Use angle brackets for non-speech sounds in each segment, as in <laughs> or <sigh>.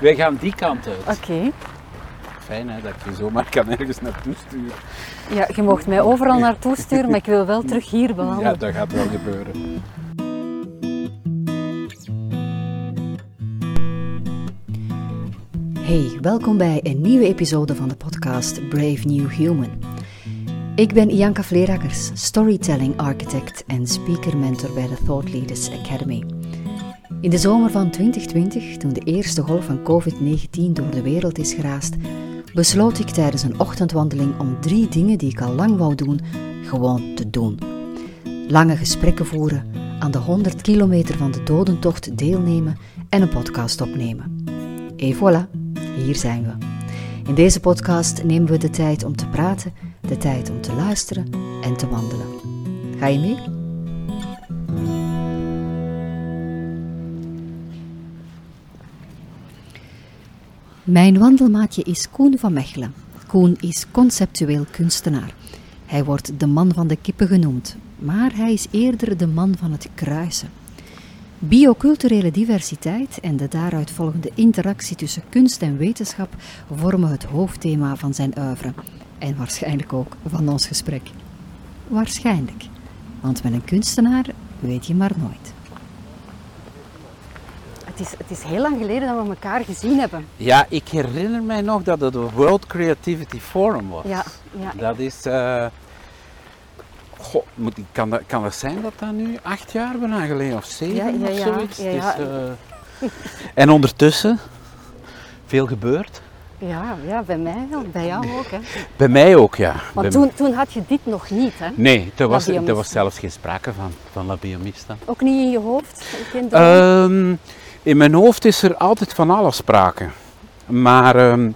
Wij gaan die kant uit. Oké. Fijn hè, dat ik je zomaar kan ergens naartoe sturen. Ja, je mocht mij overal naartoe sturen, maar ik wil wel terug hier Ja, belanden. dat gaat wel gebeuren. Hey, welkom bij een nieuwe episode van de podcast Brave New Human. Ik ben Ianka Vleerakkers, storytelling architect en speaker mentor bij de Thought Leaders Academy. In de zomer van 2020, toen de eerste golf van COVID-19 door de wereld is geraast, besloot ik tijdens een ochtendwandeling om drie dingen die ik al lang wou doen, gewoon te doen. Lange gesprekken voeren, aan de 100 kilometer van de dodentocht deelnemen en een podcast opnemen. Et voilà, hier zijn we. In deze podcast nemen we de tijd om te praten, de tijd om te luisteren en te wandelen. Ga je mee? Mijn wandelmaatje is Koen van Mechelen. Koen is conceptueel kunstenaar. Hij wordt de man van de kippen genoemd, maar hij is eerder de man van het kruisen. Bioculturele diversiteit en de daaruit volgende interactie tussen kunst en wetenschap vormen het hoofdthema van zijn oeuvre. En waarschijnlijk ook van ons gesprek. Waarschijnlijk. Want met een kunstenaar weet je maar nooit. Het, is, het is heel lang geleden dat we elkaar gezien hebben. Ja, ik herinner mij nog dat het een World Creativity Forum was. Ja, ja. Dat is... eh goh, moet, kan, dat, kan dat zijn dat dat nu acht jaar bijna geleden of zeven Ja, ja, of zoiets? ja, ja. eh, en ondertussen, veel gebeurd. Ja, ja, bij mij wel, bij jou ook. Hè. Bij mij ook, ja. Want toen, toen had je dit nog niet, hè? Nee, er was, er was zelfs geen sprake van, van labiomista. Ook niet in je hoofd? Geen droom? In mijn hoofd is er altijd van alles sprake. Maar ehm,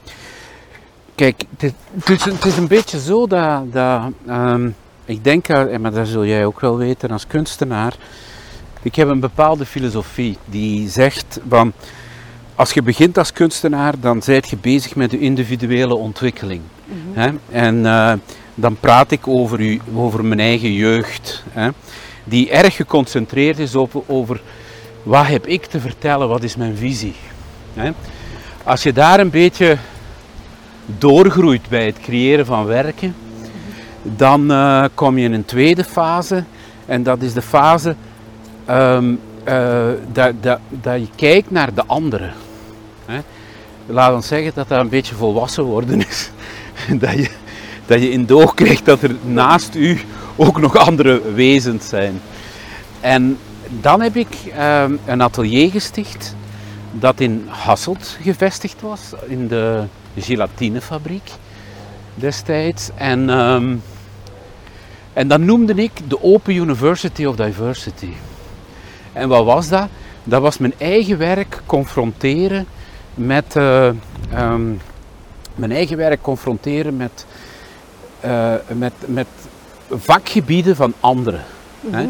kijk, het is, het, is, het is een beetje zo dat, dat ehm, ik denk, eh, maar dat zul jij ook wel weten als kunstenaar, ik heb een bepaalde filosofie die zegt van, als je begint als kunstenaar, dan zijt je bezig met je individuele ontwikkeling. hè? En eh, dan praat ik over, u, over mijn eigen jeugd, hè? die erg geconcentreerd is op, over wat heb ik te vertellen, wat is mijn visie. Als je daar een beetje doorgroeit bij het creëren van werken, dan eh, kom je in een tweede fase en dat is de fase ehm, eh, dat, dat, dat je kijkt naar de anderen. Laat ons zeggen dat dat een beetje volwassen worden is. <laughs> dat, je, dat je in doog krijgt dat er naast u ook nog andere wezens zijn. En dan heb ik ehm, een atelier gesticht dat in Hasselt gevestigd was, in de gelatinefabriek destijds. En, ehm, en dat noemde ik de Open University of Diversity. En wat was dat? Dat was mijn eigen werk confronteren met, eh, ehm, mijn eigen werk confronteren met, eh, met, met vakgebieden van anderen. Hè?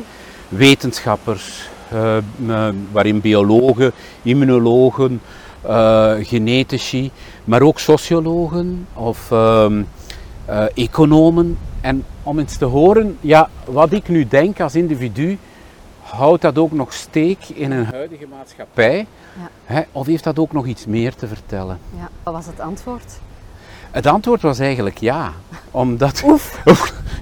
Wetenschappers, eh, m- waarin biologen, immunologen, eh, genetici, maar ook sociologen of ehm, eh, economen. En om eens te horen, ja, wat ik nu denk als individu, houdt dat ook nog steek in een huidige maatschappij? Ja. Hè, of heeft dat ook nog iets meer te vertellen? Ja. Wat was het antwoord? Het antwoord was eigenlijk ja. Omdat. Oef.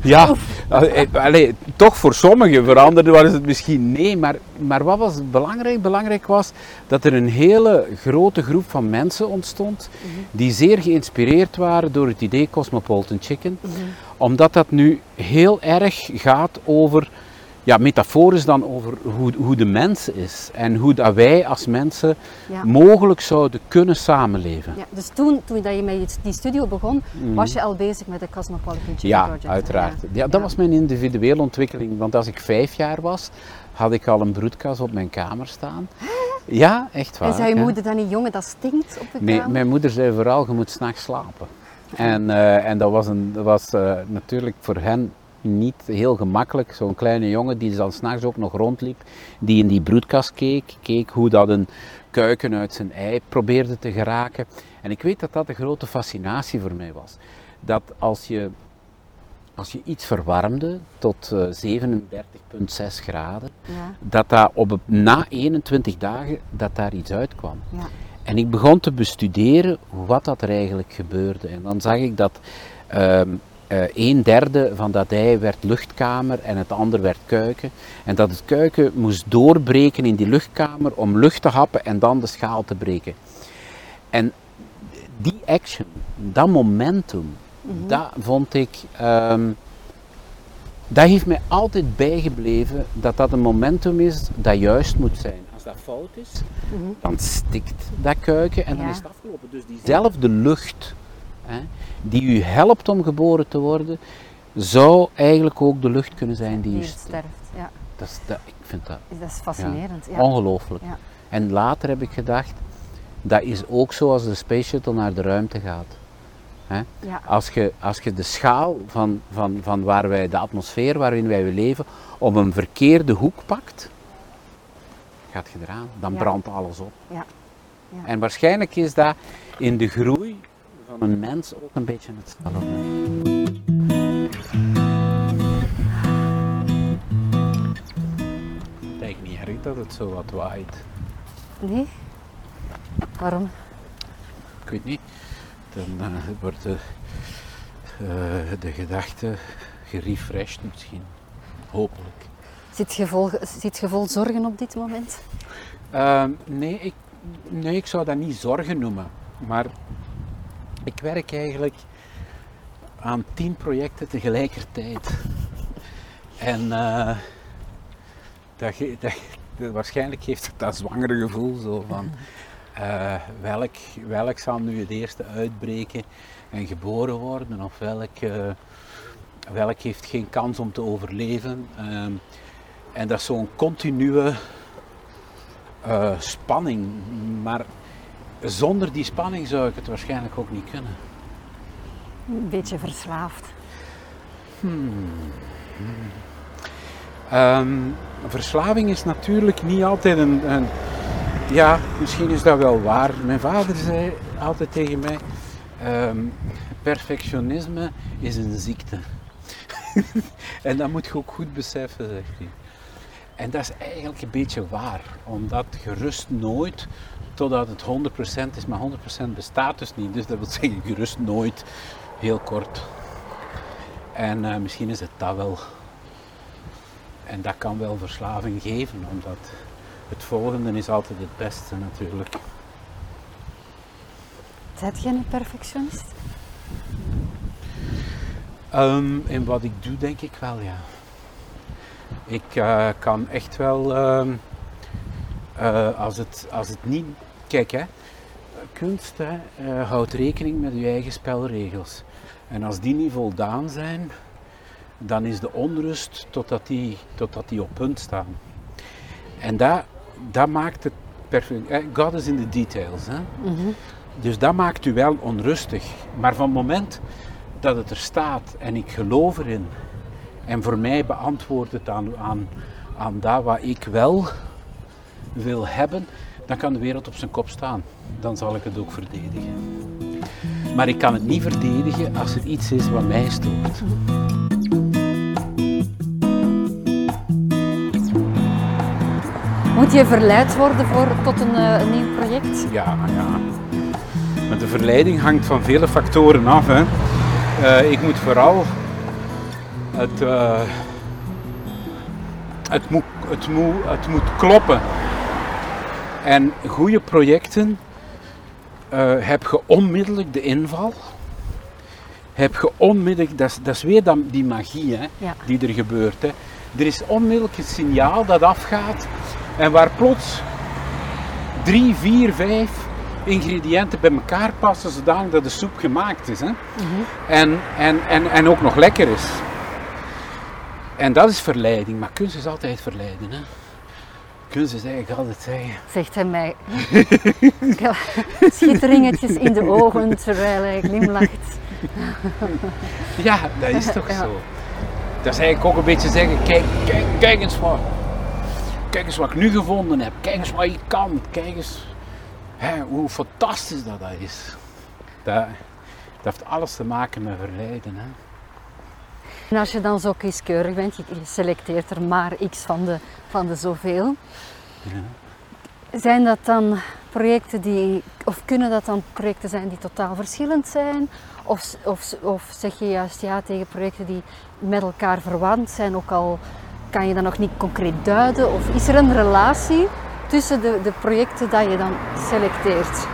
ja, eh, allee, toch voor sommigen, voor anderen was het misschien nee. Maar, maar wat was belangrijk? Belangrijk was dat er een hele grote groep van mensen ontstond. die zeer geïnspireerd waren door het idee Cosmopolitan Chicken. Omdat dat nu heel erg gaat over. Ja, metaforisch dan over hoe, hoe de mens is en hoe dat wij als mensen Ja. mogelijk zouden kunnen samenleven. Ja, dus toen, toen dat je met die studio begon, was je al bezig met de Cosmopolitan Chicken Ja, Project? uiteraard. Ja. Ja, dat was mijn individuele ontwikkeling. Want als ik vijf jaar was, had ik al een broedkas op mijn kamer staan. <laughs> Ja, echt waar. En zei je moeder dan niet, jongen, dat stinkt op de Nee, kamer? mijn moeder zei vooral, je moet s'nachts slapen. <laughs> En, eh, en dat was, een, dat was eh, natuurlijk voor hen niet heel gemakkelijk. Zo'n kleine jongen die dan s'nachts ook nog rondliep, die in die broedkast keek, keek hoe dat een kuiken uit zijn ei probeerde te geraken. En ik weet dat dat een grote fascinatie voor mij was. Dat als je, als je iets verwarmde tot eh, 37,6 graden, Ja, dat dat op, na 21 dagen dat daar iets uitkwam. ja. En ik begon te bestuderen wat dat er eigenlijk gebeurde. En dan zag ik dat ehm, eh, een derde van dat ei werd luchtkamer en het ander werd kuiken. En dat het kuiken moest doorbreken in die luchtkamer om lucht te happen en dan de schaal te breken. En die action, dat momentum, dat vond ik, ehm, dat heeft mij altijd bijgebleven dat dat een momentum is dat juist moet zijn. Als dat fout is, dan stikt dat kuiken en dan is het afgelopen. Dus diezelfde lucht hè, die u helpt om geboren te worden, zou eigenlijk ook de lucht kunnen zijn die u Die sterft. Ja, Dat is, dat, ik vind dat dat is fascinerend. Ja. ongelooflijk. Ja. En later heb ik gedacht, dat is ook zo als de Space Shuttle naar de ruimte gaat. Hè? Als, je, als je de schaal van, van, van waar wij, de atmosfeer waarin wij leven, op een verkeerde hoek pakt, gaat je eraan, dan brandt alles op. Ja. Ja. En waarschijnlijk is dat in de groei van een mens ook een beetje hetzelfde. Het eigenlijk niet erg dat het zo wat waait. Nee? Waarom? Ik weet niet. Dan eh, wordt de, eh, de gedachte gerefreshed misschien. Hopelijk. Zit je vol, zit je vol zorgen op dit moment? Ehm, nee, ik, nee, ik zou dat niet zorgen noemen. Maar ik werk eigenlijk aan tien projecten tegelijkertijd. En eh, dat, dat, waarschijnlijk geeft het dat zwangere gevoel zo van eh, welk, welk zal nu het eerste uitbreken en geboren worden of welk, eh, welk heeft geen kans om te overleven. Ehm, en dat is zo'n continue spanning. Maar zonder die spanning zou ik het waarschijnlijk ook niet kunnen. Een beetje verslaafd. Ehm, verslaving is natuurlijk niet altijd een, een- Ja, misschien is dat wel waar. Mijn vader zei altijd tegen mij: ehm, perfectionisme is een ziekte. <laughs> en dat moet je ook goed beseffen, zegt hij. En dat is eigenlijk een beetje waar, omdat je rust nooit totdat het 100% is, maar 100% bestaat dus niet. Dus dat wil zeggen, je rust nooit heel kort. En eh, misschien is het dat wel. En dat kan wel verslaving geven, omdat het volgende is altijd het beste natuurlijk. Zijt jij een perfectionist? Ehm, en wat ik doe, denk ik wel, ja. Ik eh, kan echt wel, ehm, eh, als, het, als het niet... Kijk, hè, kunst hè, eh, houdt rekening met je eigen spelregels. En als die niet voldaan zijn, dan is de onrust totdat die, totdat die op punt staan. En dat, dat maakt het perfect. eh, God is in de details. Hè? Dus dat maakt u wel onrustig. Maar van het moment dat het er staat en ik geloof erin en voor mij beantwoordt het aan, aan, aan dat wat ik wel wil hebben, dan kan de wereld op zijn kop staan. Dan zal ik het ook verdedigen. Maar ik kan het niet verdedigen als er iets is wat mij stoort. Moet je verleid worden voor, tot een, eh, een nieuw project? Ja, ja. Maar de verleiding hangt van vele factoren af. Hè. Eh, ik moet vooral het, eh, het, moet, het, moet, het moet kloppen. En goede projecten eh, heb je onmiddellijk de inval. Heb je onmiddellijk, dat is, dat is weer dan die magie hè, Ja. die er gebeurt. Hè. Er is onmiddellijk een signaal dat afgaat en waar plots drie, vier, vijf ingrediënten bij elkaar passen zodanig dat de soep gemaakt is. Hè? en, en, en, en ook nog lekker is. En dat is verleiding, maar kunst is altijd verleiden. Hè? Kunst is eigenlijk altijd zeggen. Zegt hij mij. <laughs> Schitteringetjes in de ogen terwijl hij glimlacht. <laughs> Ja, dat is toch Ja. zo. Dat is eigenlijk ook een beetje zeggen, kijk, kijk, kijk eens wat. Kijk eens wat ik nu gevonden heb. Kijk eens wat je kan. Kijk eens hè, hoe fantastisch dat, dat is. Dat, dat heeft alles te maken met verleiden. Hè. En als je dan zo kieskeurig bent, je selecteert er maar x van de, van de zoveel. Zijn dat dan projecten die, of kunnen dat dan projecten zijn die totaal verschillend zijn? Of, of, of zeg je juist ja tegen projecten die met elkaar verwant zijn, ook al kan je dat nog niet concreet duiden? Of is er een relatie tussen de, de projecten dat je dan selecteert?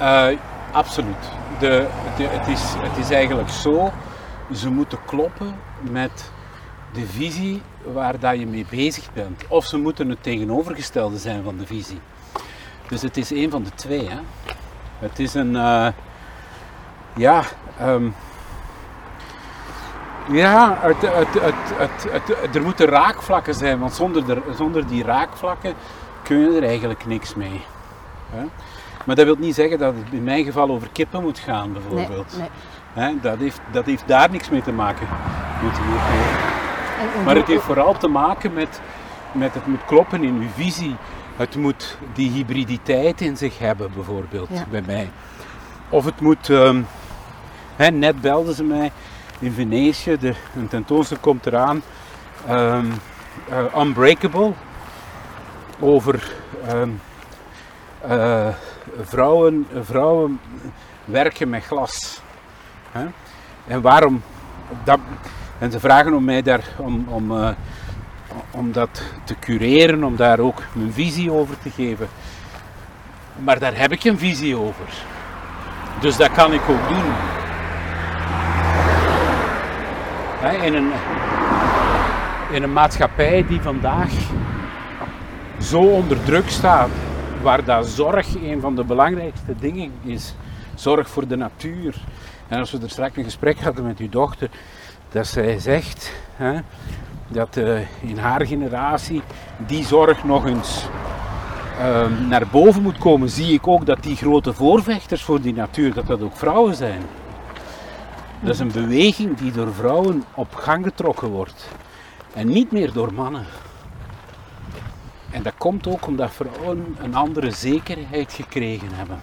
Uh, absoluut. De, de, het, is, het is eigenlijk zo, ze moeten kloppen met de visie waar dat je mee bezig bent. Of ze moeten het tegenovergestelde zijn van de visie. Dus het is een van de twee. Hè. Het is een, uh, ja, um, ja, het, het, het, er moeten raakvlakken zijn, want zonder, zonder die raakvlakken kun je er eigenlijk niks mee. Hè? Maar dat wil niet zeggen dat het in mijn geval over kippen moet gaan, bijvoorbeeld. Nee, nee. Dat, heeft, dat heeft daar niks mee te maken. maar het heeft vooral te maken met, met het moet kloppen in uw visie. Het moet die hybriditeit in zich hebben, bijvoorbeeld, bij mij. Of het moet, um, hè, net belden ze mij in Venetië, de, een tentoonstelling komt eraan, um, uh, Unbreakable, over um, uh, vrouwen, vrouwen werken met glas. Hè? En waarom? Dat, en ze vragen om mij daar om, om, uh, om dat te cureren, om daar ook mijn visie over te geven. Maar daar heb ik een visie over. Dus dat kan ik ook doen. in, een, in een maatschappij die vandaag zo onder druk staat, waar dat zorg een van de belangrijkste dingen is. Zorg voor de natuur. En als we er straks een gesprek hadden met uw dochter, dat zij zegt hè, dat uh, in haar generatie die zorg nog eens uh, naar boven moet komen, zie ik ook dat die grote voorvechters voor die natuur, dat dat ook vrouwen zijn. Dat is een beweging die door vrouwen op gang getrokken wordt en niet meer door mannen. En dat komt ook omdat vrouwen een andere zekerheid gekregen hebben.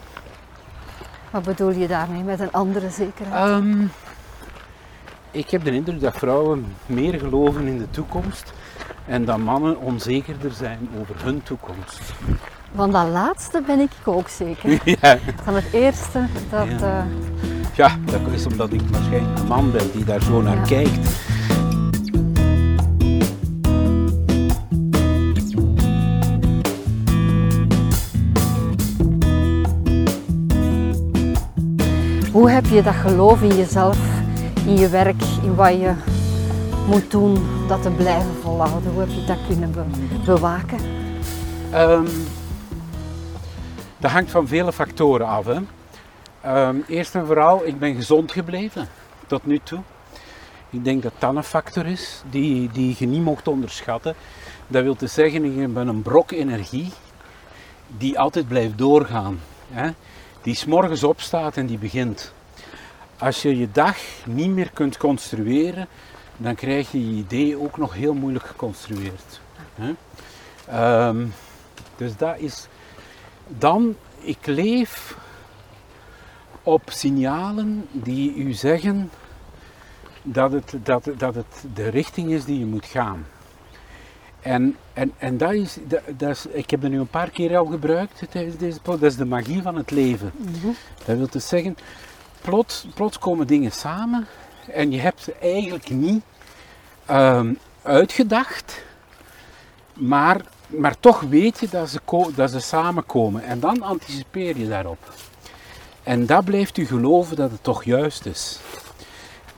Wat bedoel je daarmee met een andere zekerheid? Um, ik heb de indruk dat vrouwen meer geloven in de toekomst en dat mannen onzekerder zijn over hun toekomst. Van dat laatste ben ik ook zeker. <laughs> ja. Van het eerste, dat... Ja. Uh... ja, dat is omdat ik waarschijnlijk een man ben die daar zo naar ja. kijkt. Hoe heb je dat geloof in jezelf, in je werk, in wat je moet doen, dat te blijven volhouden? Hoe heb je dat kunnen bewaken? Um, dat hangt van vele factoren af. Hè. Um, eerst en vooral, ik ben gezond gebleven tot nu toe. Ik denk dat dat een factor is die, die je niet mocht onderschatten. Dat wil te zeggen, ik ben een brok energie die altijd blijft doorgaan. Hè die s'morgens opstaat en die begint. Als je je dag niet meer kunt construeren, dan krijg je je idee ook nog heel moeilijk geconstrueerd. Um, dus dat is. Dan, ik leef op signalen die u zeggen dat het, dat, dat het de richting is die je moet gaan. En, en, en dat is, dat, dat is, ik heb het nu een paar keer al gebruikt tijdens deze podcast, dat is de magie van het leven. Mhm. Dat wil dus zeggen, plots, plots komen dingen samen en je hebt ze eigenlijk niet um, uitgedacht, maar, maar toch weet je dat ze, dat ze samenkomen en dan anticipeer je daarop. En dat blijft u geloven dat het toch juist is.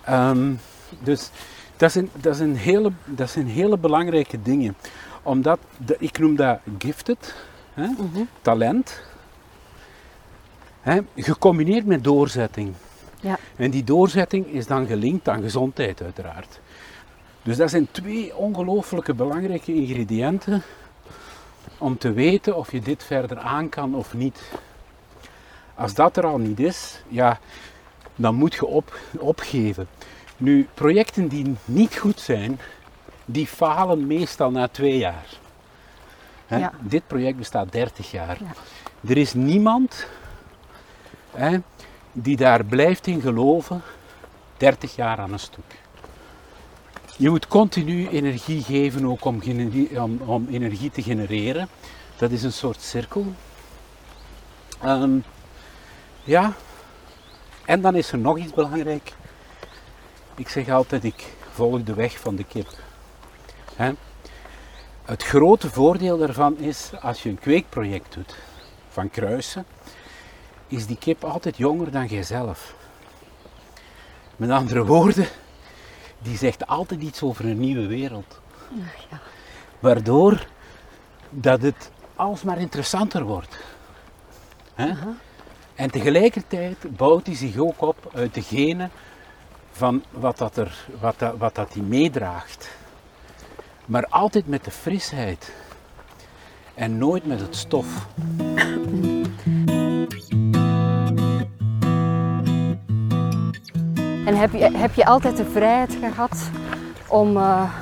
Um, dus dat zijn, dat zijn, hele, dat zijn hele belangrijke dingen. Omdat, de, ik noem dat gifted, hè, mhm. talent, hè, gecombineerd met doorzetting. Ja. En die doorzetting is dan gelinkt aan gezondheid uiteraard. Dus dat zijn twee ongelooflijke belangrijke ingrediënten om te weten of je dit verder aan kan of niet. Als dat er al niet is, ja, dan moet je op, opgeven. Nu, projecten die niet goed zijn, die falen meestal na twee jaar. Hè? Dit project bestaat 30 jaar. Ja. Er is niemand hè, die daar blijft in geloven 30 jaar aan een stuk. Je moet continu energie geven ook om, om, om energie te genereren. Dat is een soort cirkel. Ehm, ja, en dan is er nog iets belangrijk. Ik zeg altijd, ik volg de weg van de kip. Het grote voordeel daarvan is, als je een kweekproject doet van kruisen, is die kip altijd jonger dan jijzelf. Met andere woorden, die zegt altijd iets over een nieuwe wereld. Ja. Waardoor dat het alsmaar interessanter wordt. En tegelijkertijd bouwt hij zich ook op uit de genen van wat dat, er, wat dat, wat dat hij meedraagt. Maar altijd met de frisheid. En nooit met het stof. En heb je, heb je altijd de vrijheid gehad om, uh,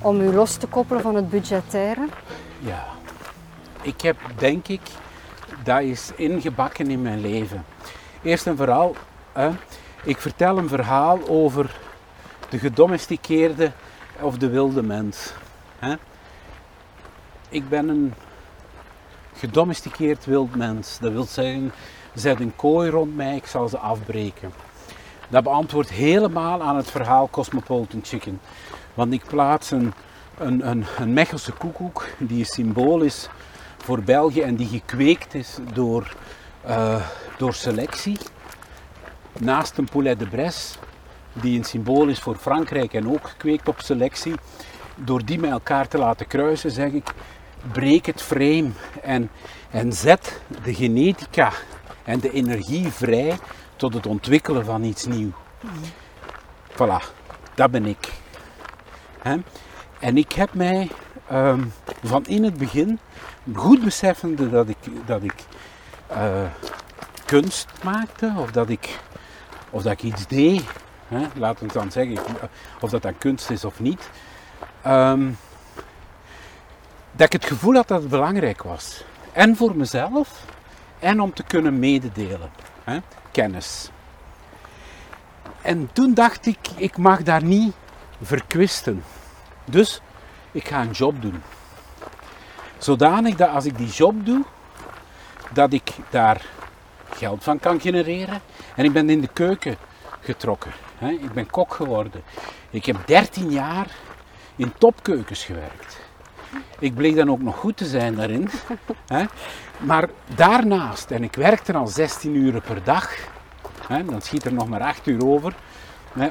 om je los te koppelen van het budgettaire? Ja. Ik heb, denk ik, dat is ingebakken in mijn leven. Eerst en vooral, hè, ik vertel een verhaal over de gedomesticeerde of de wilde mens. Ik ben een gedomesticeerd wild mens. Dat wil zeggen, zet een kooi rond mij, ik zal ze afbreken. Dat beantwoordt helemaal aan het verhaal Cosmopolitan Chicken. Want ik plaats een, een, een, Mechelse koekoek, die een symbool is voor België en die gekweekt is door, uh, door selectie. Naast een poulet de Bresse, die een symbool is voor Frankrijk en ook gekweekt op selectie. Door die met elkaar te laten kruisen, zeg ik, breek het frame en, en zet de genetica en de energie vrij tot het ontwikkelen van iets nieuws. Voilà, dat ben ik. En ik heb mij um, van in het begin, goed beseffende dat ik, dat ik uh, kunst maakte, of dat ik, of dat ik iets deed, hè, laten we dan zeggen, of dat dan kunst is of niet, um, dat ik het gevoel had dat het belangrijk was. En voor mezelf, en om te kunnen mededelen. Hè, kennis. En toen dacht ik, ik mag daar niet verkwisten. Dus ik ga een job doen. Zodanig dat als ik die job doe, dat ik daar geld van kan genereren. En ik ben in de keuken getrokken. Ik ben kok geworden. Ik heb 13 jaar in topkeukens gewerkt. Ik bleek dan ook nog goed te zijn daarin. Maar daarnaast, en ik werkte al 16 uur per dag, dan schiet er nog maar 8 uur over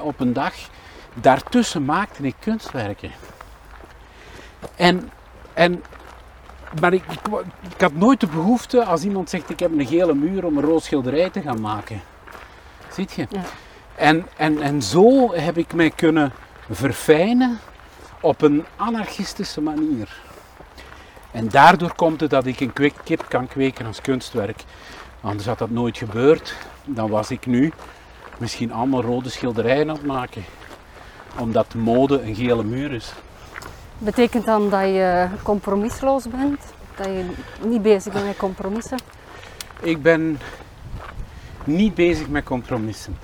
op een dag. Daartussen maakte ik kunstwerken. En, en, maar ik, ik, had nooit de behoefte, als iemand zegt ik heb een gele muur, om een rood schilderij te gaan maken. Ziet je? Ja. En, en, en zo heb ik mij kunnen verfijnen op een anarchistische manier. En daardoor komt het dat ik een kip kan kweken als kunstwerk. Anders had dat nooit gebeurd. Dan was ik nu misschien allemaal rode schilderijen aan het maken. Omdat de mode een gele muur is. Betekent dan dat je compromisloos bent? Dat je niet bezig bent met compromissen? Ik ben niet bezig met compromissen.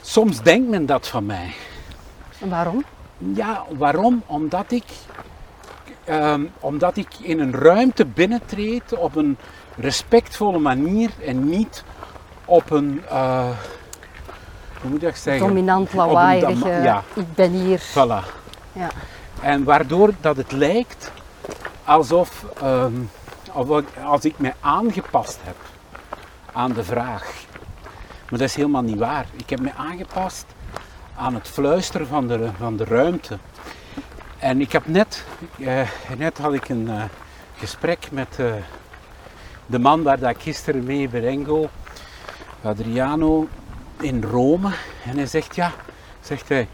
Soms denkt men dat van mij. En waarom? Ja, waarom? Omdat ik, um, omdat ik in een ruimte binnentreed op een respectvolle manier en niet op een, uh, hoe moet ik zeggen? Dominant, lawaaiige, ja. ik ben hier. Voilà. Ja. En waardoor dat het lijkt alsof, um, als ik mij aangepast heb aan de vraag. Maar dat is helemaal niet waar. Ik heb me aangepast aan het fluisteren van de, van de ruimte. En ik heb net, eh, net had ik een eh, gesprek met uh, de man waar dat ik gisteren mee Berengo, Adriano, in Rome. En hij zegt, ja, zegt hij,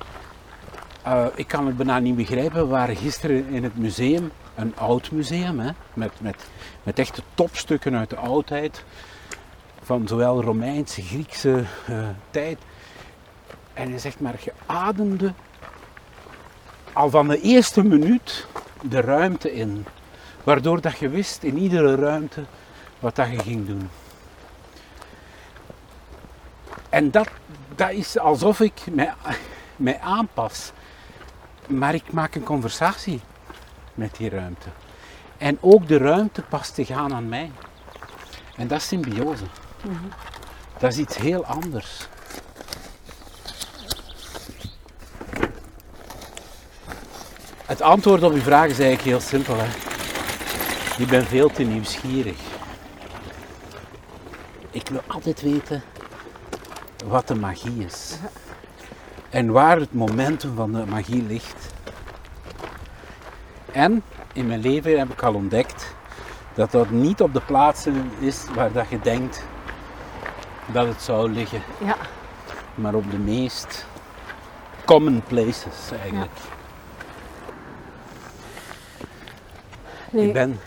uh, ik kan het bijna niet begrijpen. We waren gisteren in het museum, een oud museum, hè, met, met, met echte topstukken uit de oudheid. Van zowel Romeinse, Griekse uh, tijd. En hij zegt maar, je ademde al van de eerste minuut de ruimte in. Waardoor dat je wist in iedere ruimte wat dat je ging doen. En dat, dat is alsof ik mij, mij aanpas. Maar ik maak een conversatie met die ruimte. En ook de ruimte past te gaan aan mij. En dat is symbiose. Dat is iets heel anders. Het antwoord op uw vraag is eigenlijk heel simpel. Hè. Ik ben veel te nieuwsgierig. Ik wil altijd weten wat de magie is. En waar het momentum van de magie ligt. En in mijn leven heb ik al ontdekt dat dat niet op de plaatsen is waar dat je denkt dat het zou liggen, Ja. maar op de meest common places eigenlijk. Ik ben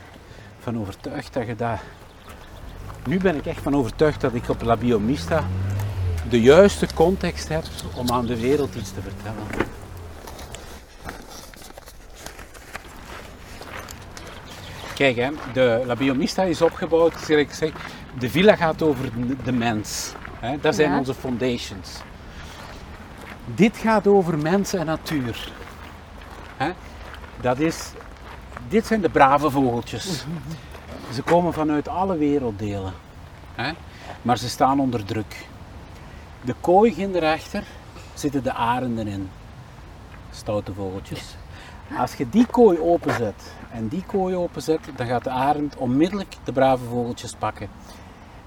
van overtuigd dat je daar. Nu ben ik echt van overtuigd dat ik op La Biomista de juiste context heb om aan de wereld iets te vertellen. Kijk, hè, de La Biomista is opgebouwd, zoals ik zeg, de villa gaat over de- mens. Hè, dat zijn Ja. onze foundations. Dit gaat over mens en natuur. Hè? Dat is, dit zijn de brave vogeltjes. <laughs> Ze komen vanuit alle werelddelen. Hè? Maar ze staan onder druk. De kooi ging erachter, zitten de arenden in. Stoute vogeltjes. Als je die kooi openzet en die kooi openzet, dan gaat de arend onmiddellijk de brave vogeltjes pakken.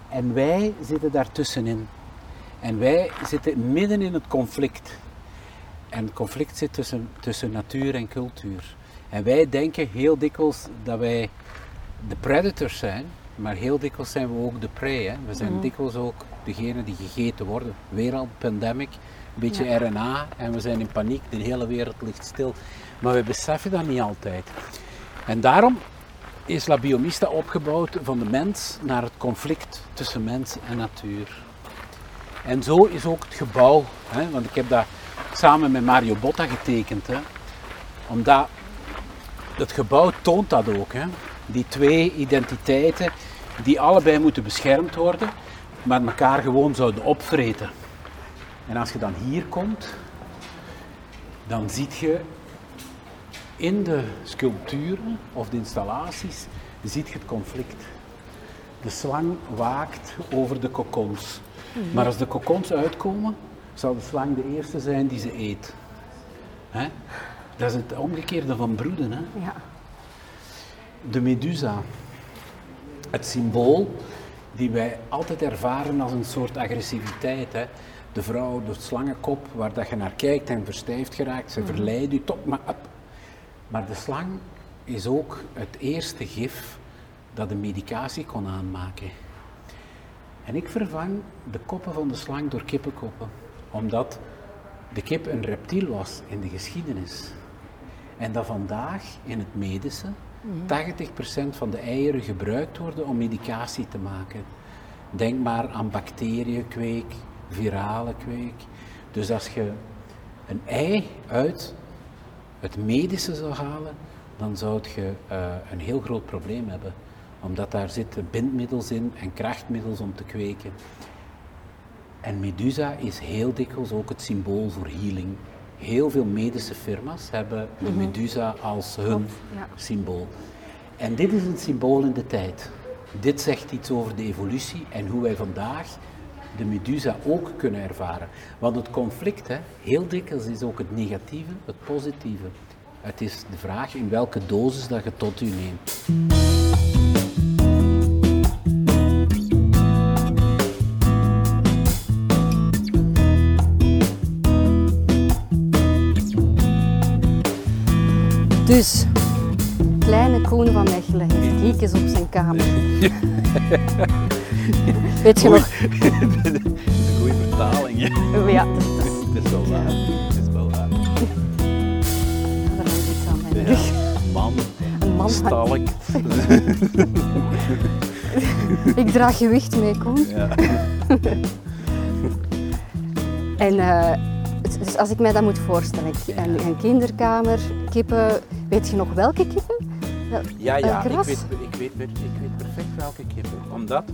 En wij zitten daartussenin. En wij zitten midden in het conflict. En het conflict zit tussen, tussen natuur en cultuur. En wij denken heel dikwijls dat wij de predators zijn, maar heel dikwijls zijn we ook de prey. Hè? We zijn dikwijls ook degene die gegeten worden. Wereld, pandemic, een beetje RNA en we zijn in paniek, de hele wereld ligt stil. Maar we beseffen dat niet altijd. En daarom is La Biomista opgebouwd van de mens naar het conflict tussen mens en natuur. En zo is ook het gebouw, hè, want ik heb dat samen met Mario Botta getekend. Hè, omdat het gebouw toont dat ook. Hè, die twee identiteiten die allebei moeten beschermd worden, maar elkaar gewoon zouden opvreten. En als je dan hier komt, dan zie je in de sculpturen of de installaties ziet je het conflict. De slang waakt over de kokons. Maar als de kokons uitkomen, zal de slang de eerste zijn die ze eet. Hè? Dat is het omgekeerde van broeden. Hè? ja. De medusa, het symbool die wij altijd ervaren als een soort agressiviteit. Hè? De vrouw, de slangenkop, waar dat je naar kijkt en verstijfd geraakt, ze verleidt u tot maar op. Maar de slang is ook het eerste gif dat de medicatie kon aanmaken. En ik vervang de koppen van de slang door kippenkoppen, omdat de kip een reptiel was in de geschiedenis. En dat vandaag in het medische 80% van de eieren gebruikt worden om medicatie te maken. Denk maar aan bacteriënkweek, virale kweek. Dus als je een ei uit het medische zou halen, dan zou je eh, een heel groot probleem hebben. Omdat daar zitten bindmiddels in en krachtmiddels om te kweken. En Medusa is heel dikwijls ook het symbool voor healing. Heel veel medische firma's hebben de Medusa als hun ja. symbool. En dit is een symbool in de tijd. Dit zegt iets over de evolutie en hoe wij vandaag de Medusa ook kunnen ervaren. Want het conflict, hè, heel dikwijls is ook het negatieve, het positieve. Het is de vraag in welke dosis dat je tot u neemt. Dus, kleine Koen van Mechelen heeft kiekjes op zijn kamer. <laughs> Weet je nog? <laughs> Een goede vertaling, hè? Ja, dat, <laughs> dat, is- is wel waar. Het is wel waar. daar is iets aan mijn rug. Man, Een man stalk. Ik draag gewicht mee, Koen. Ja. En eh, het- dus als ik mij dat moet voorstellen, een kinderkamer, kippen, weet je nog welke kippen? Wel- Ja, ja, ik weet, ik, weet, ik weet perfect welke kippen. Omdat,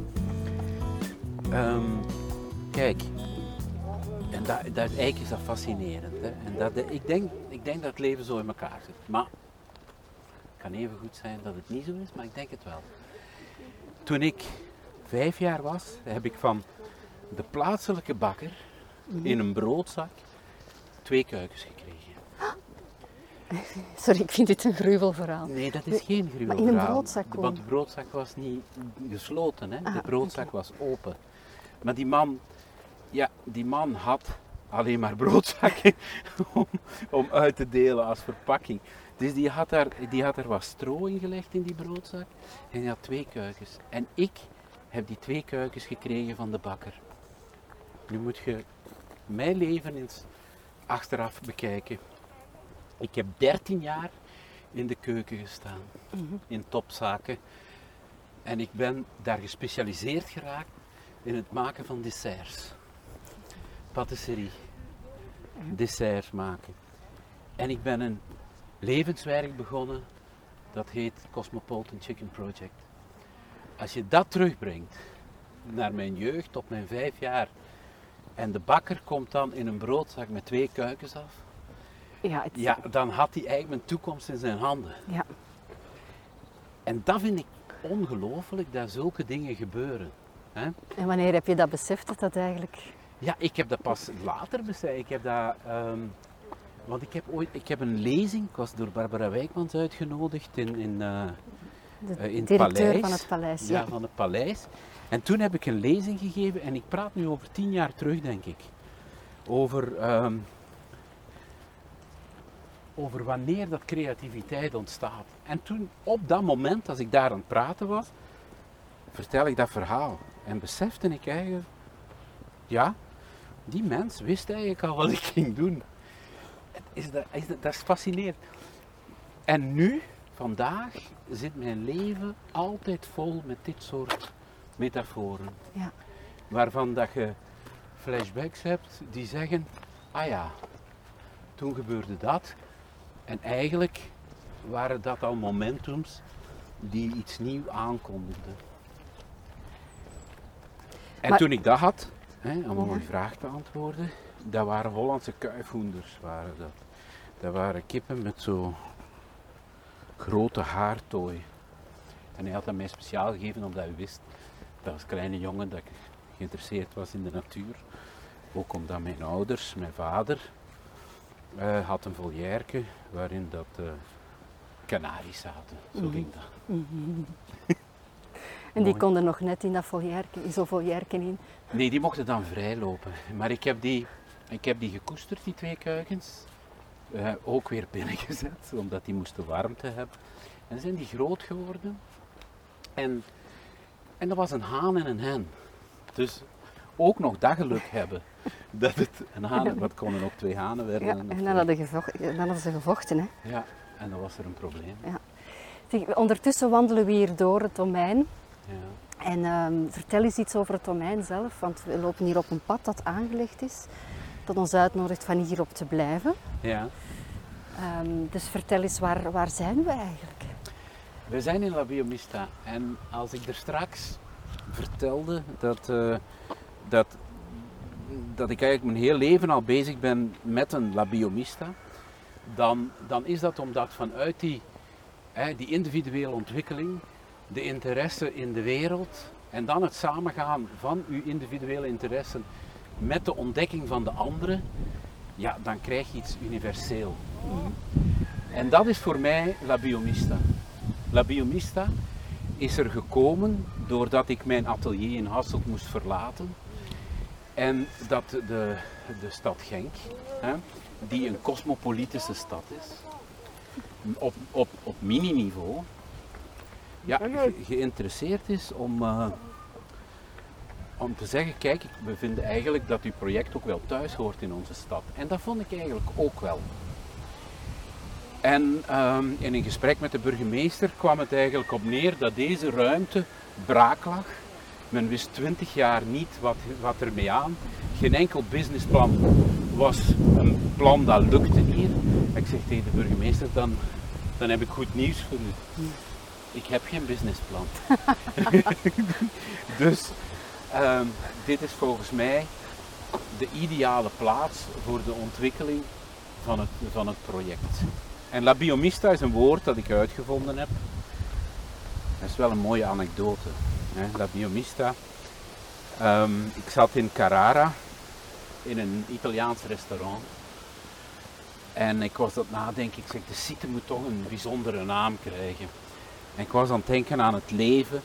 ehm, kijk, en dat, dat, eigenlijk is dat fascinerend. Hè? En dat, ik, denk, ik denk dat het leven zo in elkaar zit. Maar Het kan even goed zijn dat het niet zo is, maar ik denk het wel. Toen ik vijf jaar was, heb ik van de plaatselijke bakker in een broodzak twee kuikens gekregen. <laughs> Sorry, ik vind dit een gruwelverhaal. Nee, dat is geen gruwel. Maar in een broodzak Want gewoon? de broodzak was niet gesloten, hè? Ah, de broodzak was open. Maar die man, ja, die man had alleen maar <laughs> broodzakken om, om uit te delen als verpakking. Dus die had, daar, die had er wat stro in gelegd in die broodzak en die had twee kuikens. En ik heb die twee kuikens gekregen van de bakker. Nu moet je mijn leven eens achteraf bekijken. Ik heb 13 jaar in de keuken gestaan, in topzaken. En ik ben daar gespecialiseerd geraakt in het maken van desserts. Patisserie. Desserts maken. En ik ben een levenswerk begonnen, dat heet Cosmopolitan Chicken Project. Als je dat terugbrengt naar mijn jeugd, op mijn vijf jaar, en de bakker komt dan in een broodzak met twee kuikens af, Ja, het, ja, dan had hij eigenlijk mijn toekomst in zijn handen. ja. En dat vind ik ongelooflijk dat zulke dingen gebeuren. Hè? En wanneer heb je dat beseft dat dat eigenlijk... Ja, ik heb dat pas later beseft. Ik heb dat, ehm, want ik heb ooit, ik heb een lezing, ik was door Barbara Wijkmans uitgenodigd in, in, De Eh, in het directeur paleis. van het paleis, ja, ja. van het paleis. En toen heb ik een lezing gegeven en ik praat nu over tien jaar terug, denk ik. Over, ehm, over wanneer dat creativiteit ontstaat. En toen, op dat moment, als ik daar aan het praten was, vertel ik dat verhaal. En besefte ik eigenlijk, ja, die mens wist eigenlijk al wat ik ging doen. Is dat, is dat, dat is fascinerend. En nu, vandaag, zit mijn leven altijd vol met dit soort metaforen. Ja. Waarvan dat je flashbacks hebt die zeggen, ah ja, toen gebeurde dat. En eigenlijk waren dat al momentums die iets nieuws aankondigden. En Maar- toen ik dat had, hè, om Ja. een vraag te antwoorden, dat waren Hollandse kuifhoenders. Waren dat. dat waren kippen met zo grote haartooi. En hij had dat mij speciaal gegeven omdat hij wist dat als kleine jongen dat ik geïnteresseerd was in de natuur. Ook omdat mijn ouders, mijn vader, eh, had een volièrke waarin dat eh kanaries zaten. Zo Mhm. ging dat. En die konden nog net in dat voljerken, in zo'n voljerken in. Nee, die mochten dan vrijlopen. Maar ik heb die, ik heb die gekoesterd, die twee kuikens. Eh, ook weer binnengezet, omdat die moesten warmte hebben. En zijn die groot geworden. En, en dat was een haan en een hen. Dus ook nog dat geluk hebben. <laughs> Dat het een haan, wat konden ook twee hanen werden. Ja, en dan hadden, gevocht, dan hadden ze gevochten. Hè. ja, en dan was er een probleem. Zeg, ondertussen wandelen we hier door het domein. Ja. En ehm, vertel eens iets over het domein zelf, want we lopen hier op een pad dat aangelegd is. Dat ons uitnodigt van hierop te blijven. ja. Ehm, dus vertel eens, waar, waar zijn we eigenlijk? We zijn in La Biomista en als ik er straks vertelde dat, eh, dat, dat ik eigenlijk mijn heel leven al bezig ben met een La Biomista, dan, dan is dat omdat vanuit die, hè, die individuele ontwikkeling, de interesse in de wereld en dan het samengaan van uw individuele interesse met de ontdekking van de andere, ja, dan krijg je iets universeel. En dat is voor mij La Biomista. La Biomista is er gekomen doordat ik mijn atelier in Hasselt moest verlaten. En dat de, de stad Genk, hè, die een cosmopolitische stad is, op, op, op mini-niveau, ja, ge- geïnteresseerd is om, eh, om te zeggen, kijk, we vinden eigenlijk dat uw project ook wel thuis hoort in onze stad. En dat vond ik eigenlijk ook wel. En ehm, in een gesprek met de burgemeester kwam het eigenlijk op neer dat deze ruimte braak lag. Men wist twintig jaar niet wat, wat er mee aan. Geen enkel businessplan was een plan dat lukte hier. Ik zeg tegen de burgemeester, dan, dan heb ik goed nieuws voor u. Ik heb geen businessplan. <laughs> dus ehm, dit is volgens mij de ideale plaats voor de ontwikkeling van het, van het project. En la biomista is een woord dat ik uitgevonden heb. Dat is wel een mooie anekdote. Hè? La biomista. Ehm, ik zat in Carrara, in een Italiaans restaurant. En ik was dat nadenken, ik zeg, de site moet toch een bijzondere naam krijgen. En ik was aan het denken aan het leven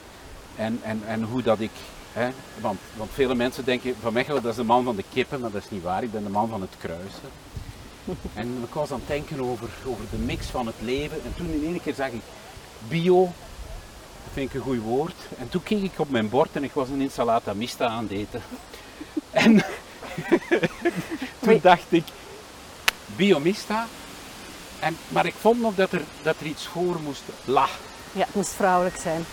en, en, en hoe dat ik, hè, want, want vele mensen denken van Mechelen dat is de man van de kippen, maar dat is niet waar, ik ben de man van het kruisen. <laughs> En ik was aan het denken over, over de mix van het leven en toen in één keer zag ik bio, vind ik een goed woord. En toen keek ik op mijn bord en ik was een insalata mista aan het eten. En <laughs> toen dacht ik, biomista. En, maar ik vond nog dat er, dat er iets voor moest. La. Ja, het moest vrouwelijk zijn.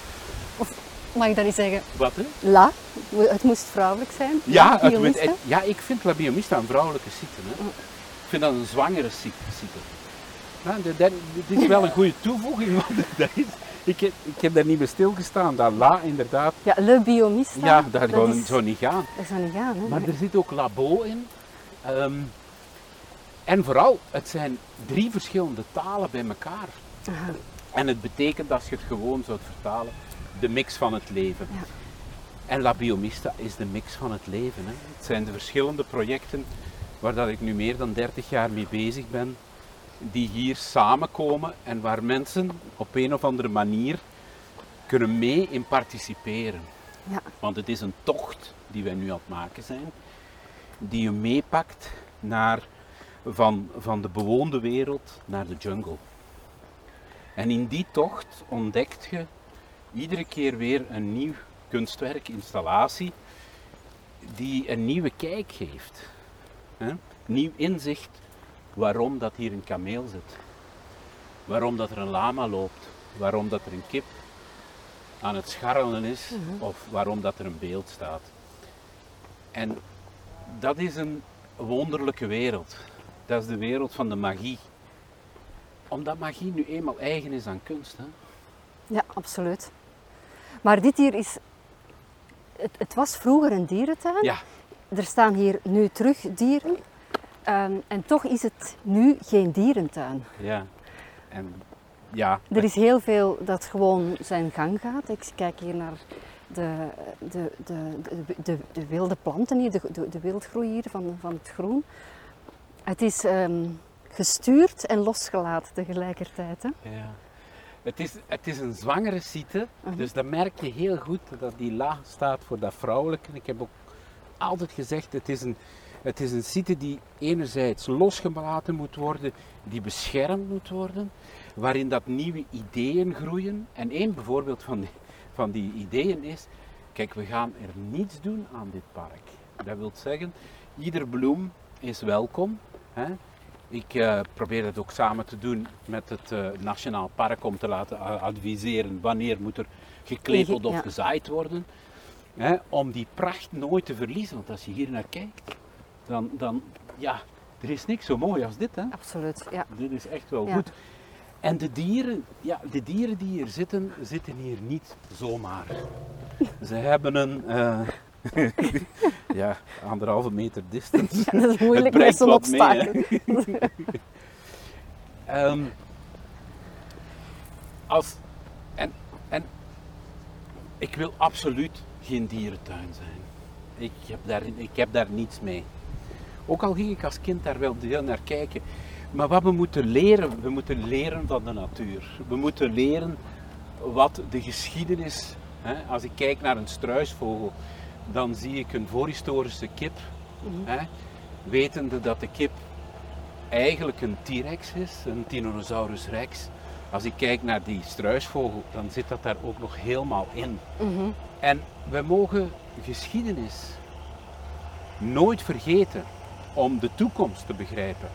Of mag ik dat niet zeggen? Wat hè? La, het moest vrouwelijk zijn. Ja, het, ja, ik vind La Biomista een vrouwelijke site. Hè. Ik vind dat een zwangere dat- dat- dit is wel een goede toevoeging, <laughs> want dat is, ik, heb, ik heb daar niet bij stilgestaan. Dat La inderdaad, Ja, le biomista. ja, dat, gewoon is- zou niet gaan. Dat zou niet gaan, hè? Maar er zit ook labo in. Ehm, en vooral, het zijn drie verschillende talen bij elkaar. Aha. En het betekent, als je het gewoon zou vertalen, de mix van het leven. Ja. En La Biomista is de mix van het leven. Hè. Het zijn de verschillende projecten waar dat ik nu meer dan 30 jaar mee bezig ben, die hier samenkomen en waar mensen op een of andere manier kunnen mee in participeren. Ja. Want het is een tocht die wij nu aan het maken zijn, die je meepakt naar, van, van de bewoonde wereld naar de jungle. En in die tocht ontdekt je iedere keer weer een nieuw kunstwerk, installatie, die een nieuwe kijk geeft. Hè? Nieuw inzicht waarom dat hier een kameel zit. Waarom dat er een lama loopt. Waarom dat er een kip aan het scharrelen is. Of waarom dat er een beeld staat. En dat is een wonderlijke wereld. Dat is de wereld van de magie. Omdat magie nu eenmaal eigen is aan kunst. Hè? Ja, absoluut. Maar dit hier is... Het, het was vroeger een dierentuin. Ja, Er staan hier nu terug dieren. Ehm, en toch is het nu geen dierentuin. ja. En ja, Er is heel veel dat gewoon zijn gang gaat. Ik kijk hier naar de, de, de, de, de, de wilde planten hier, de, wildgroei hier van, van het groen. Het is ehm, gestuurd en losgelaten tegelijkertijd. Hè? Ja. Het is, het is een zwangere site, dus dan merk je heel goed dat die la staat voor dat vrouwelijke. Ik heb ook altijd gezegd, het is een, het is een site die enerzijds losgelaten moet worden, die beschermd moet worden, waarin dat nieuwe ideeën groeien. En één bijvoorbeeld van die, van die ideeën is, kijk, we gaan er niets doen aan dit park. Dat wil zeggen, ieder bloem is welkom. Hè? Ik eh, probeer het ook samen te doen met het eh, Nationaal Park om te laten a- adviseren wanneer moet er geklepeld of gezaaid worden. Hè, om die pracht nooit te verliezen. Want als je hier naar kijkt, dan, dan ja, er is niks zo mooi als dit. Hè? Absoluut, ja. Dit is echt wel Ja. goed. En de dieren, ja, de dieren die hier zitten, zitten hier niet zomaar. Ze hebben een, eh, <laughs> ja, anderhalve meter distance. Dat is moeilijk met zo'n obstakel. <laughs> Ehm, als, en, en ik wil absoluut geen dierentuin zijn. Ik heb, daar, ik heb daar niets mee. Ook al ging ik als kind daar wel heel naar kijken. Maar wat we moeten leren, we moeten leren van de natuur. We moeten leren wat de geschiedenis. Hè, als ik kijk naar een struisvogel, dan zie ik een voorhistorische kip. Hè, wetende dat de kip eigenlijk een T-rex is, een Tyrannosaurus rex. Als ik kijk naar die struisvogel, dan zit dat daar ook nog helemaal in. Mhm. En we mogen geschiedenis nooit vergeten om de toekomst te begrijpen.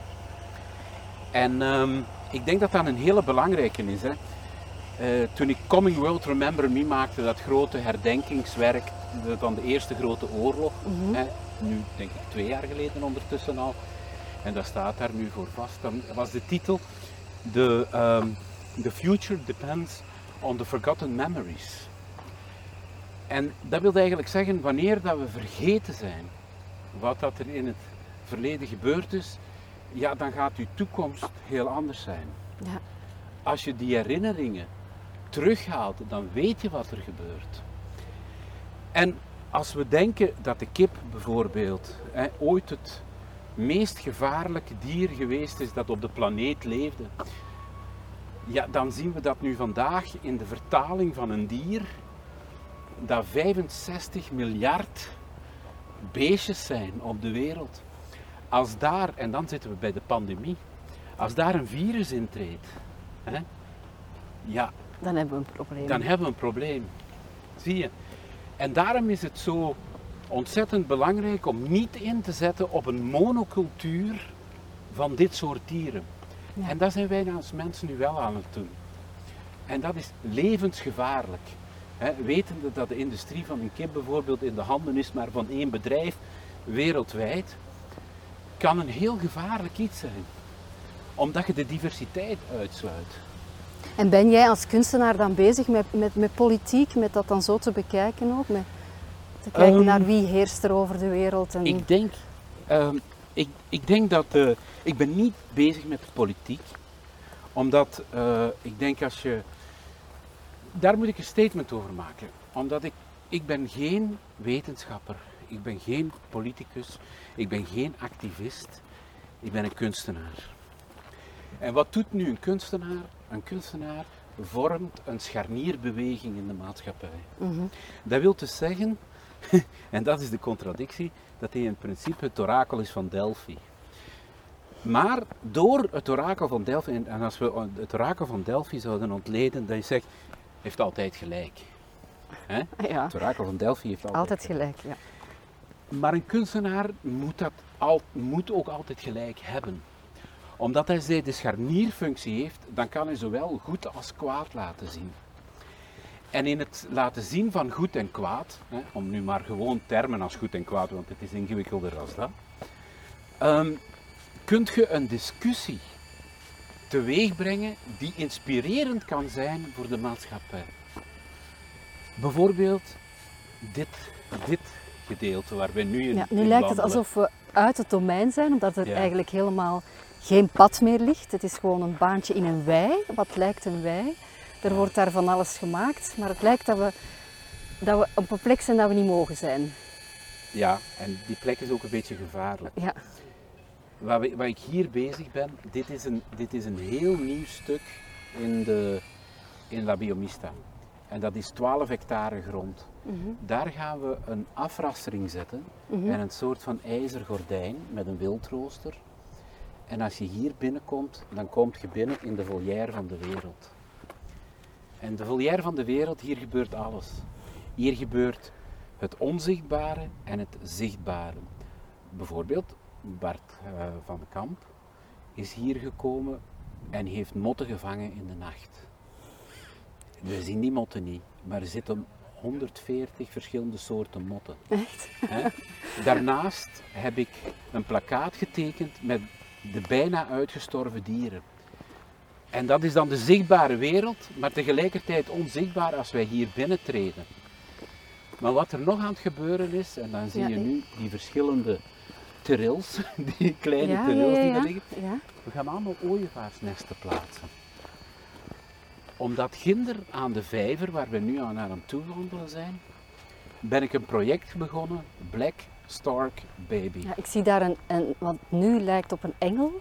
En ehm, ik denk dat dat een hele belangrijke is. Hè. Eh, toen ik Coming World Remember Me maakte, dat grote herdenkingswerk de- van de Eerste Grote Oorlog, hè, nu denk ik twee jaar geleden ondertussen al, en dat staat daar nu voor vast, dan was de titel The, ehm, the Future Depends on the Forgotten Memories. En dat wil eigenlijk zeggen, wanneer dat we vergeten zijn wat dat er in het verleden gebeurd is, ja, dan gaat uw toekomst heel anders zijn. Ja. Als je die herinneringen terughaalt, dan weet je wat er gebeurt. En als we denken dat de kip bijvoorbeeld hè, ooit het meest gevaarlijke dier geweest is dat op de planeet leefde, ja, dan zien we dat nu vandaag in de vertaling van een dier dat 65 miljard beestjes zijn op de wereld. Als daar, en dan zitten we bij de pandemie, als daar een virus intreedt, hè, ja, Dan hebben we een probleem. dan hebben we een probleem. Zie je? En daarom is het zo ontzettend belangrijk om niet in te zetten op een monocultuur van dit soort dieren. Ja. En dat zijn wij als mensen nu wel aan het doen. En dat is levensgevaarlijk. Hè, wetende dat de industrie van een kip bijvoorbeeld in de handen is maar van één bedrijf wereldwijd, kan een heel gevaarlijk iets zijn. Omdat je de diversiteit uitsluit. En ben jij als kunstenaar dan bezig met, met, met politiek, met dat dan zo te bekijken ook? Met te kijken Ehm, naar wie heerst er over de wereld? En... Ik denk, ehm, ik, ik denk dat, eh, ik ben niet bezig met politiek, omdat eh, ik denk als je, daar moet ik een statement over maken, omdat ik, ik ben geen wetenschapper, ik ben geen politicus, ik ben geen activist, ik ben een kunstenaar. En wat doet nu een kunstenaar? Een kunstenaar vormt een scharnierbeweging in de maatschappij. Mhm. Dat wil dus zeggen, <laughs> en dat is de contradictie, dat hij in principe het orakel is van Delphi. Maar door het orakel van Delphi, en- als we het orakel van Delphi zouden ontleden, je zegt, heeft altijd gelijk. Ja, Het orakel van Delphi heeft altijd, altijd gelijk. Ja. Maar een kunstenaar moet, dat al, moet ook altijd gelijk hebben. Omdat hij de scharnierfunctie heeft, dan kan hij zowel goed als kwaad laten zien. En in het laten zien van goed en kwaad, hè, om nu maar gewoon termen als goed en kwaad, want het is ingewikkelder dan dat, ehm, kunt je een discussie teweeg brengen die inspirerend kan zijn voor de maatschappij. Bijvoorbeeld dit, dit gedeelte waar we nu in Ja, nu in lijkt het alsof we uit het domein zijn, omdat er Ja. eigenlijk helemaal geen pad meer ligt. Het is gewoon een baantje in een wei, wat lijkt een wei. Er wordt daar van alles gemaakt, maar het lijkt dat we, dat we op een plek zijn dat we niet mogen zijn. Ja, en die plek is ook een beetje gevaarlijk. Ja, Waar, we- waar ik hier bezig ben, dit is een, dit is een heel nieuw stuk in, de, in La Biomista. En dat is 12 hectare grond. Mhm. Daar gaan we een afrassering zetten Mhm. en een soort van ijzergordijn met een wildrooster. En als je hier binnenkomt, dan kom je binnen in de volière van de wereld. En de volière van de wereld, hier gebeurt alles. Hier gebeurt het onzichtbare en het zichtbare. Bijvoorbeeld Bart eh, van de Kamp is hier gekomen en heeft motten gevangen in de nacht. We zien die motten niet, maar er zitten 140 verschillende soorten motten. echt. Daarnaast heb ik een plakkaat getekend met de bijna uitgestorven dieren. En dat is dan de zichtbare wereld, maar tegelijkertijd onzichtbaar als wij hier binnentreden. Maar wat er nog aan het gebeuren is, en dan zie Ja, je nu die verschillende terils, <laughs> die kleine Ja, terils die ja, ja. liggen. We gaan allemaal ooievaarsnesten plaatsen. Omdat ginder aan de vijver, waar we nu aan aan het toewandelen zijn, ben ik een project begonnen, Black Stark Baby. Ja, ik zie daar een, een, wat nu lijkt op een engel.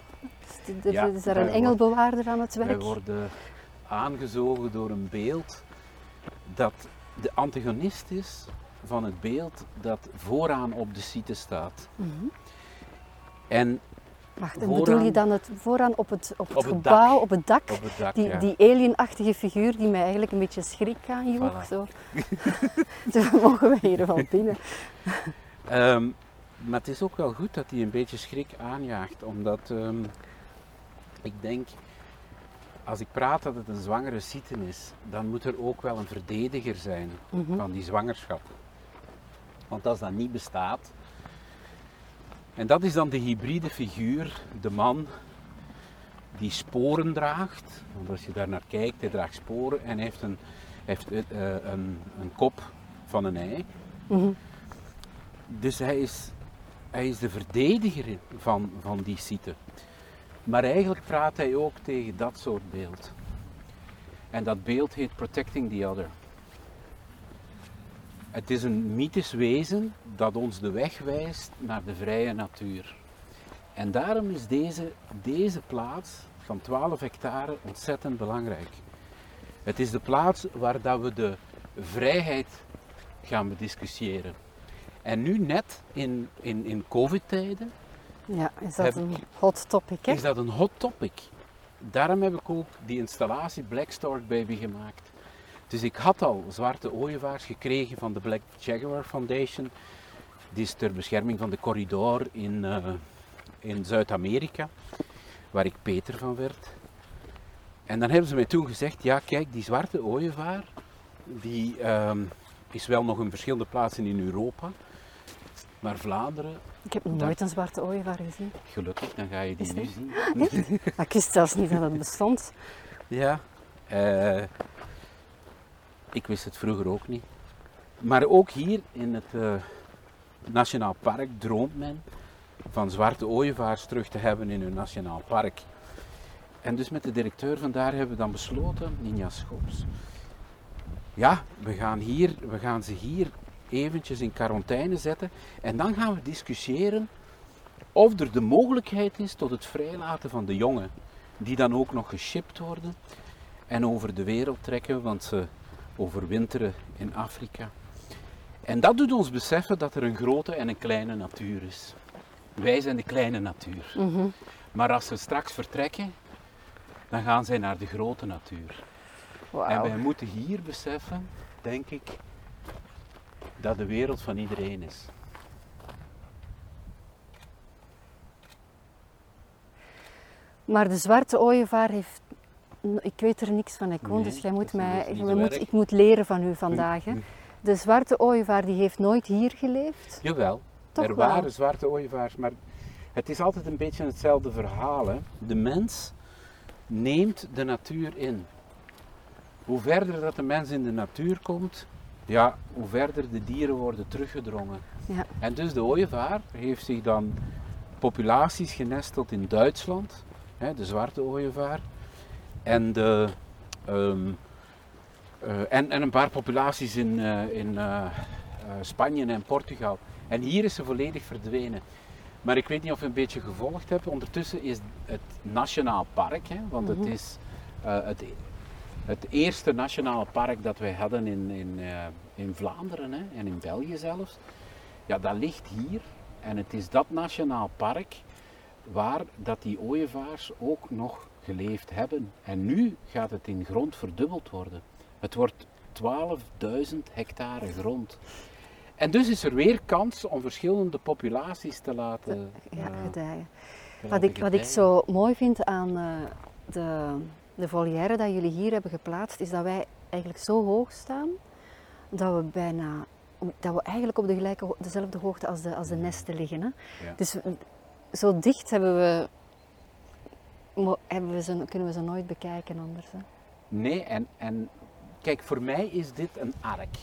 Is, er- Ja, is daar wij een engelbewaarder aan het Wij werk? worden aangezogen door een beeld dat de antagonist is van het beeld dat vooraan op de site staat. Mhm. En Wacht, en Vooraan- bedoel je dan het vooraan op het, op het Op het gebouw, dak. op het dak? op het dak, Die, ja. die alienachtige figuur die mij eigenlijk een beetje schrik aanjoeg. Voilà. Zo. <laughs> Zo mogen we hier wel binnen. <laughs> Ehm, maar het is ook wel goed dat hij een beetje schrik aanjaagt, omdat ehm, ik denk, als ik praat dat het een zwangere ziekte is, dan moet er ook wel een verdediger zijn Mhm. van die zwangerschap. Want als dat niet bestaat, en dat is dan de hybride figuur, de man die sporen draagt, want als je daar naar kijkt, hij draagt sporen en heeft een, heeft, eh, een, een kop van een ei. Mhm. Dus hij is, hij is de verdediger van, van die site. Maar eigenlijk praat hij ook tegen dat soort beeld. En dat beeld heet Protecting the Other. Het is een mythisch wezen dat ons de weg wijst naar de vrije natuur. En daarom is deze, deze plaats van 12 hectare ontzettend belangrijk. Het is de plaats waar dat we de vrijheid gaan bediscussiëren. En nu net in, in, in covid-tijden Ja, is dat een hot topic, hè? is dat een hot topic. Daarom heb ik ook die installatie Black Stork Baby gemaakt. Dus ik had al zwarte ooievaars gekregen van de Black Jaguar Foundation. Die is ter bescherming van de corridor in, eh, in Zuid-Amerika, waar ik Peter van werd. En dan hebben ze mij toen gezegd, ja kijk, die zwarte ooievaar, die ehm, is wel nog in verschillende plaatsen in Europa. Maar Vlaanderen, Ik heb nog nooit een zwarte ooievaar gezien. gelukkig, dan ga je die Is nu zien. Maar <laughs> ik wist zelfs niet dat het bestond. Ja, eh, ik wist het vroeger ook niet. Maar ook hier in het eh, Nationaal Park droomt men van zwarte ooievaars terug te hebben in hun Nationaal Park. En dus met de directeur vandaar hebben we dan besloten, Ninja Schops, ja, we gaan, hier, we gaan ze hier eventjes in quarantaine zetten en dan gaan we discussiëren of er de mogelijkheid is tot het vrijlaten van de jongen, die dan ook nog geshipped worden en over de wereld trekken, want ze overwinteren in Afrika. En dat doet ons beseffen dat er een grote en een kleine natuur is. Wij zijn de kleine natuur. Mhm. Maar als ze straks vertrekken, dan gaan zij naar de grote natuur. En Wauw. wij moeten hier beseffen, denk ik, dat de wereld van iedereen is. Maar de zwarte ooievaar heeft... Ik weet er niks van, ik woon, Nee, dus jij moet mij... moet, ik moet leren van u vandaag. Hè. De zwarte ooievaar die heeft nooit hier geleefd. Jawel, Toch er wel. waren zwarte ooievaars, maar het is altijd een beetje hetzelfde verhaal. Hè. De mens neemt de natuur in. Hoe verder dat de mens in de natuur komt, ja, hoe verder de dieren worden teruggedrongen. Ja. En dus de ooievaar heeft zich dan populaties genesteld in Duitsland, hè, de zwarte ooievaar, en, de, ehm, eh, en, en een paar populaties in, eh, in eh, Spanje en Portugal. En hier is ze volledig verdwenen. Maar ik weet niet of je een beetje gevolgd hebt. Ondertussen is het Nationaal Park, hè, want Mhm. het is eh, het, het eerste nationale park dat wij hadden in, in, in Vlaanderen hè, en in België zelfs. Ja, dat ligt hier. En het is dat nationaal park waar dat die ooievaars ook nog geleefd hebben. En nu gaat het in grond verdubbeld worden. Het wordt 12.000 hectare grond. En dus is er weer kans om verschillende populaties te laten, Ja, eh, gedijen. te Wat laten ik, wat ik zo mooi vind aan eh, de, de volière dat jullie hier hebben geplaatst, is dat wij eigenlijk zo hoog staan dat we bijna, dat we eigenlijk op de gelijke, dezelfde hoogte als de, als de nesten liggen. Hè? Ja. Dus we- zo dicht hebben we, hebben we ze, kunnen we ze nooit bekijken anders. Hè? Nee, en, en kijk, voor mij is dit een ark.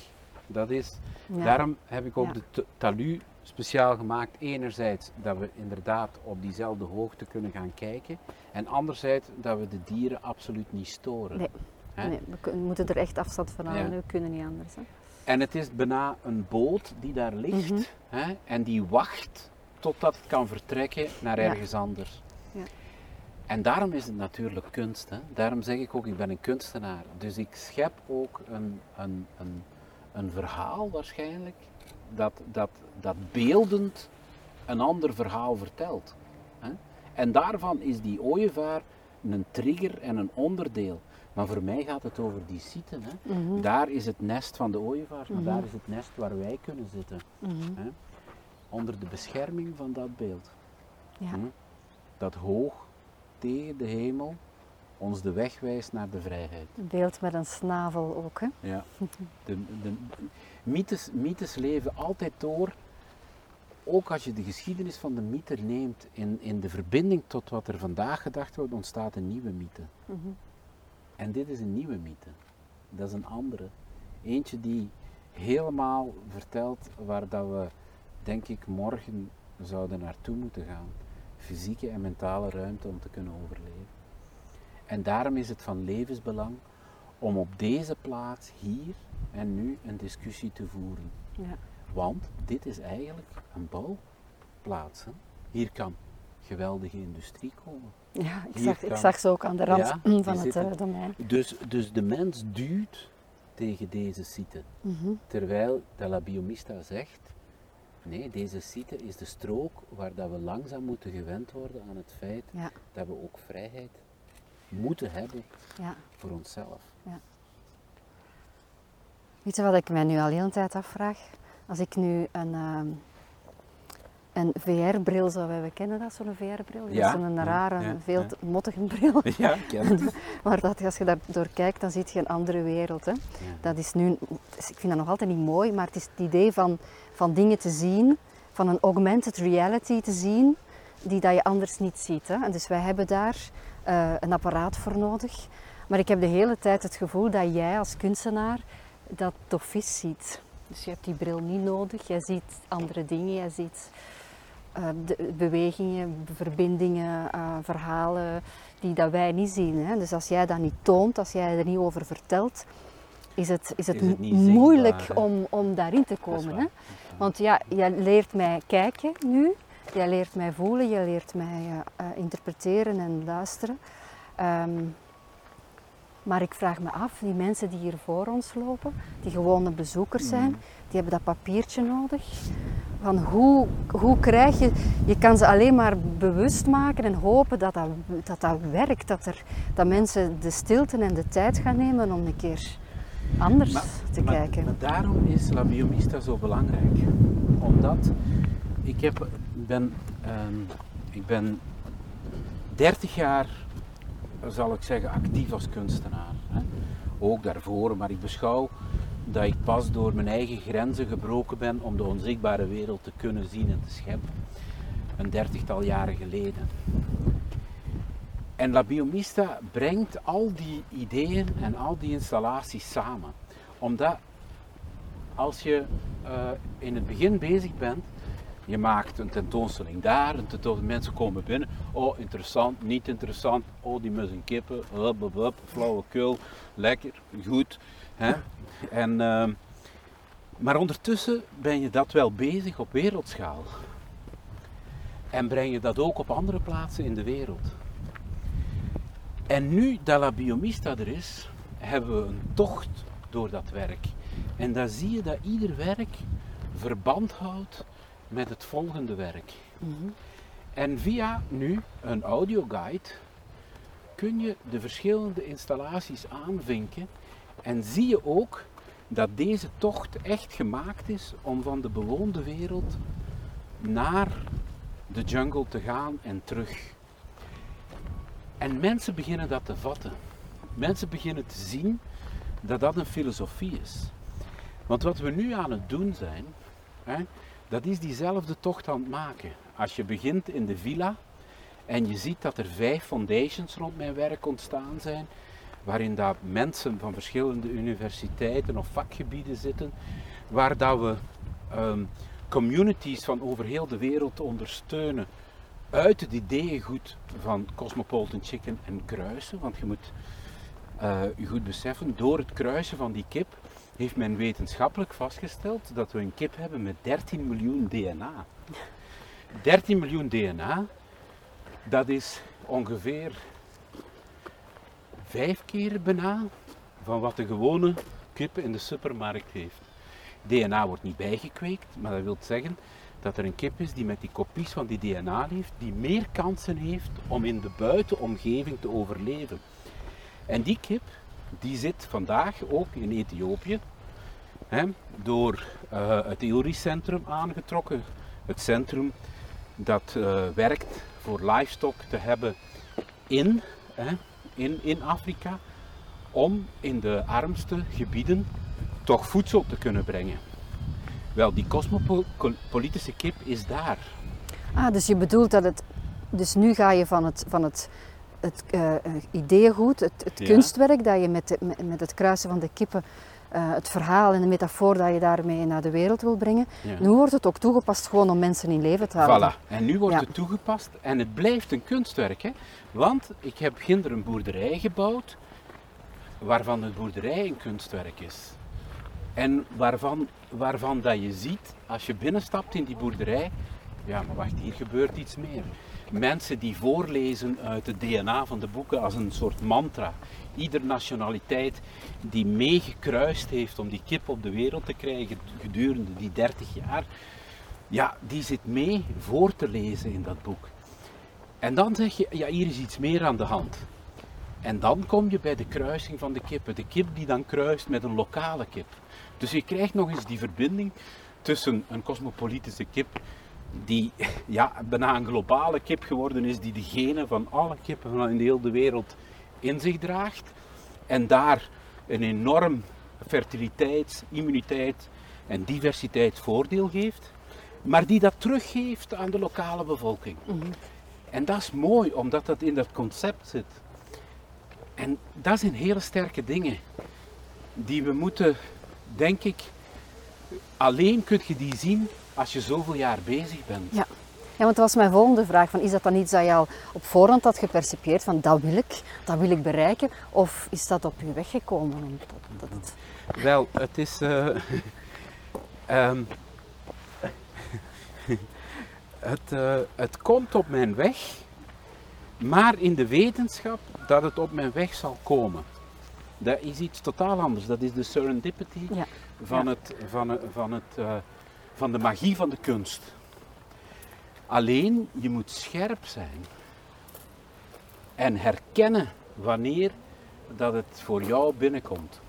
Dat is, Ja. Daarom heb ik ook Ja. de talu speciaal gemaakt. Enerzijds dat we inderdaad op diezelfde hoogte kunnen gaan kijken. En anderzijds dat we de dieren absoluut niet storen. Nee. We moeten er echt afstand van houden, Ja. we kunnen niet anders. Hè? En het is bijna een boot die daar ligt Mhm. hè, en die wacht totdat het kan vertrekken naar ergens anders. En daarom is het natuurlijk kunst. Hè. Daarom zeg ik ook, ik ben een kunstenaar. Dus ik schep ook een, een, een, een verhaal waarschijnlijk dat, dat, dat beeldend een ander verhaal vertelt. Hè. En daarvan is die ooievaar een trigger en een onderdeel. Maar voor mij gaat het over die site. Hè. Mhm. Daar is het nest van de ooievaars, maar Mhm. daar is het nest waar wij kunnen zitten. Mhm. Hè? Onder de bescherming van dat beeld. Ja. Hm? Dat hoog tegen de hemel ons de weg wijst naar de vrijheid. Een beeld met een snavel ook. Hè? Ja. De, de, mythes, mythes leven altijd door. Ook als je de geschiedenis van de mythe neemt in, in de verbinding tot wat er vandaag gedacht wordt, ontstaat een nieuwe mythe. Mhm. En dit is een nieuwe mythe. Dat is een andere. Eentje die helemaal vertelt waar dat we, denk ik, morgen zouden naartoe moeten gaan. Fysieke en mentale ruimte om te kunnen overleven. En daarom is het van levensbelang om op deze plaats hier en nu een discussie te voeren. Ja. Want dit is eigenlijk een bouwplaats. Hè? Hier kan geweldige industrie komen. Ja, ik zag, ik zag ze ook aan de rand Ja, van het zitten- eh, domein. Dus, dus de mens duwt tegen deze site. Mhm. Terwijl de La Biomista zegt, nee, deze site is de strook waar dat we langzaam moeten gewend worden aan het feit Ja, dat we ook vrijheid moeten hebben ja. voor onszelf. Weet je wat ik mij nu al de hele tijd afvraag? Als ik nu een, ehm, een VR-bril zou hebben, kennen dat zo'n VR-bril? Dat is ja, rare, ja, veel ja. mottige bril. <laughs> Ja, ik ken. <laughs> Maar dat, als je daar door kijkt, dan zie je een andere wereld. Hè? Dat is nu, dus ik vind dat nog altijd niet mooi, maar het is het idee van, van dingen te zien, van een augmented reality te zien, die dat je anders niet ziet. Hè? En dus wij hebben daar eh, een apparaat voor nodig. Maar ik heb de hele tijd het gevoel dat jij als kunstenaar dat toch vis ziet. Dus je hebt die bril niet nodig, jij ziet andere dingen, jij ziet de bewegingen, verbindingen, eh, verhalen die dat wij niet zien. Hè? Dus als jij dat niet toont, als jij er niet over vertelt, is het, is het, Is moeilijk zichtbaar, om, om daarin te komen. Hè? Want ja, jij leert mij kijken nu, jij leert mij voelen, jij leert mij eh, eh, interpreteren en luisteren. Ehm, maar ik vraag me af, die mensen die hier voor ons lopen, die gewone bezoekers zijn, Mhm. Die hebben dat papiertje nodig. Van hoe, hoe krijg je, je kan ze alleen maar bewust maken en hopen dat dat, dat, dat werkt, dat, er, dat mensen de stilte en de tijd gaan nemen om een keer anders Maar- te maar, kijken. Maar daarom is La Biomista zo belangrijk. Omdat ik heb, ben, ehm, ik ben 30 jaar, zal ik zeggen, actief als kunstenaar. Hè. Ook daarvoor, maar ik beschouw dat ik pas door mijn eigen grenzen gebroken ben om de onzichtbare wereld te kunnen zien en te scheppen. Een dertigtal jaren geleden. En La Biomista brengt al die ideeën en al die installaties samen. Omdat als je eh, in het begin bezig bent, je maakt een tentoonstelling daar, tentoonstelling, mensen komen binnen, oh interessant, niet interessant, oh die mussen kippen, hup, hup, flauwekul, lekker, goed. Hè? En, ehm, maar ondertussen ben je dat wel bezig op wereldschaal. En breng je dat ook op andere plaatsen in de wereld. En nu dat La Biomista er is, hebben we een tocht door dat werk. En dan zie je dat ieder werk verband houdt met het volgende werk. Mhm. En via nu een audioguide kun je de verschillende installaties aanvinken en zie je ook dat deze tocht echt gemaakt is om van de bewoonde wereld naar de jungle te gaan en terug. En mensen beginnen dat te vatten. Mensen beginnen te zien dat dat een filosofie is. Want wat we nu aan het doen zijn, hè, dat is diezelfde tocht aan het maken. Als je begint in de villa en je ziet dat er vijf foundations rond mijn werk ontstaan zijn, waarin dat mensen van verschillende universiteiten of vakgebieden zitten, waar dat we ehm, communities van over heel de wereld ondersteunen uit het ideeëngoed van Cosmopolitan Chicken en kruisen, want je moet eh, je goed beseffen, door het kruisen van die kip heeft men wetenschappelijk vastgesteld dat we een kip hebben met 13 miljoen DNA. 13 <laughs> miljoen DNA, dat is ongeveer vijf keer bijna van wat de gewone kip in de supermarkt heeft. DNA wordt niet bijgekweekt, maar dat wil zeggen dat er een kip is die met die kopies van die DNA leeft, die meer kansen heeft om in de buitenomgeving te overleven. En die kip, die zit vandaag ook in Ethiopië, hè, door eh, het ILRI-centrum aangetrokken. Het centrum dat eh, werkt voor livestock te hebben in, hè, in, in Afrika, om in de armste gebieden toch voedsel te kunnen brengen. Wel, die cosmopolitische kip is daar. Ah, dus je bedoelt dat het. Dus nu ga je van het, van het, het eh, ideeëngoed, het, het Ja. kunstwerk dat je met, de- met, met het kruisen van de kippen eh, het verhaal en de metafoor dat je daarmee naar de wereld wil brengen. Ja. Nu wordt het ook toegepast gewoon om mensen in leven te houden. Voilà. En nu wordt Ja. het toegepast en het blijft een kunstwerk. Hè? Want ik heb ginder een boerderij gebouwd waarvan de boerderij een kunstwerk is. En waarvan, waarvan dat je ziet, als je binnenstapt in die boerderij, ja maar wacht, hier gebeurt iets meer. Mensen die voorlezen uit het DNA van de boeken als een soort mantra. Ieder nationaliteit die meegekruist heeft om die kip op de wereld te krijgen gedurende die 30 jaar, ja, die zit mee voor te lezen in dat boek. En dan zeg je, ja, hier is iets meer aan de hand. En dan kom je bij de kruising van de kippen. De kip die dan kruist met een lokale kip. Dus je krijgt nog eens die verbinding tussen een cosmopolitische kip, die <laughs> ja, bijna een globale kip geworden is, die de genen van alle kippen van in de hele wereld in zich draagt. En daar een enorm fertiliteits-, immuniteits- en diversiteitsvoordeel geeft, maar die dat teruggeeft aan de lokale bevolking. En dat is mooi, omdat dat in dat concept zit. En dat zijn hele sterke dingen die we moeten, denk ik, alleen kun je die zien als je zoveel jaar bezig bent. Ja. Ja, want dat was mijn volgende vraag. Van, is dat dan iets dat je al op voorhand had gepercipieerd van dat wil ik, dat wil ik bereiken? Of is dat op je weg gekomen? dat het- Wel, het is. eh, <laughs> ehm, <laughs> het, eh, het komt op mijn weg, maar in de wetenschap dat het op mijn weg zal komen. Dat is iets totaal anders. Dat is de serendipity Ja. van, Ja. het, van, het, van, het, eh, van de magie van de kunst. Alleen, je moet scherp zijn en herkennen wanneer dat het voor jou binnenkomt.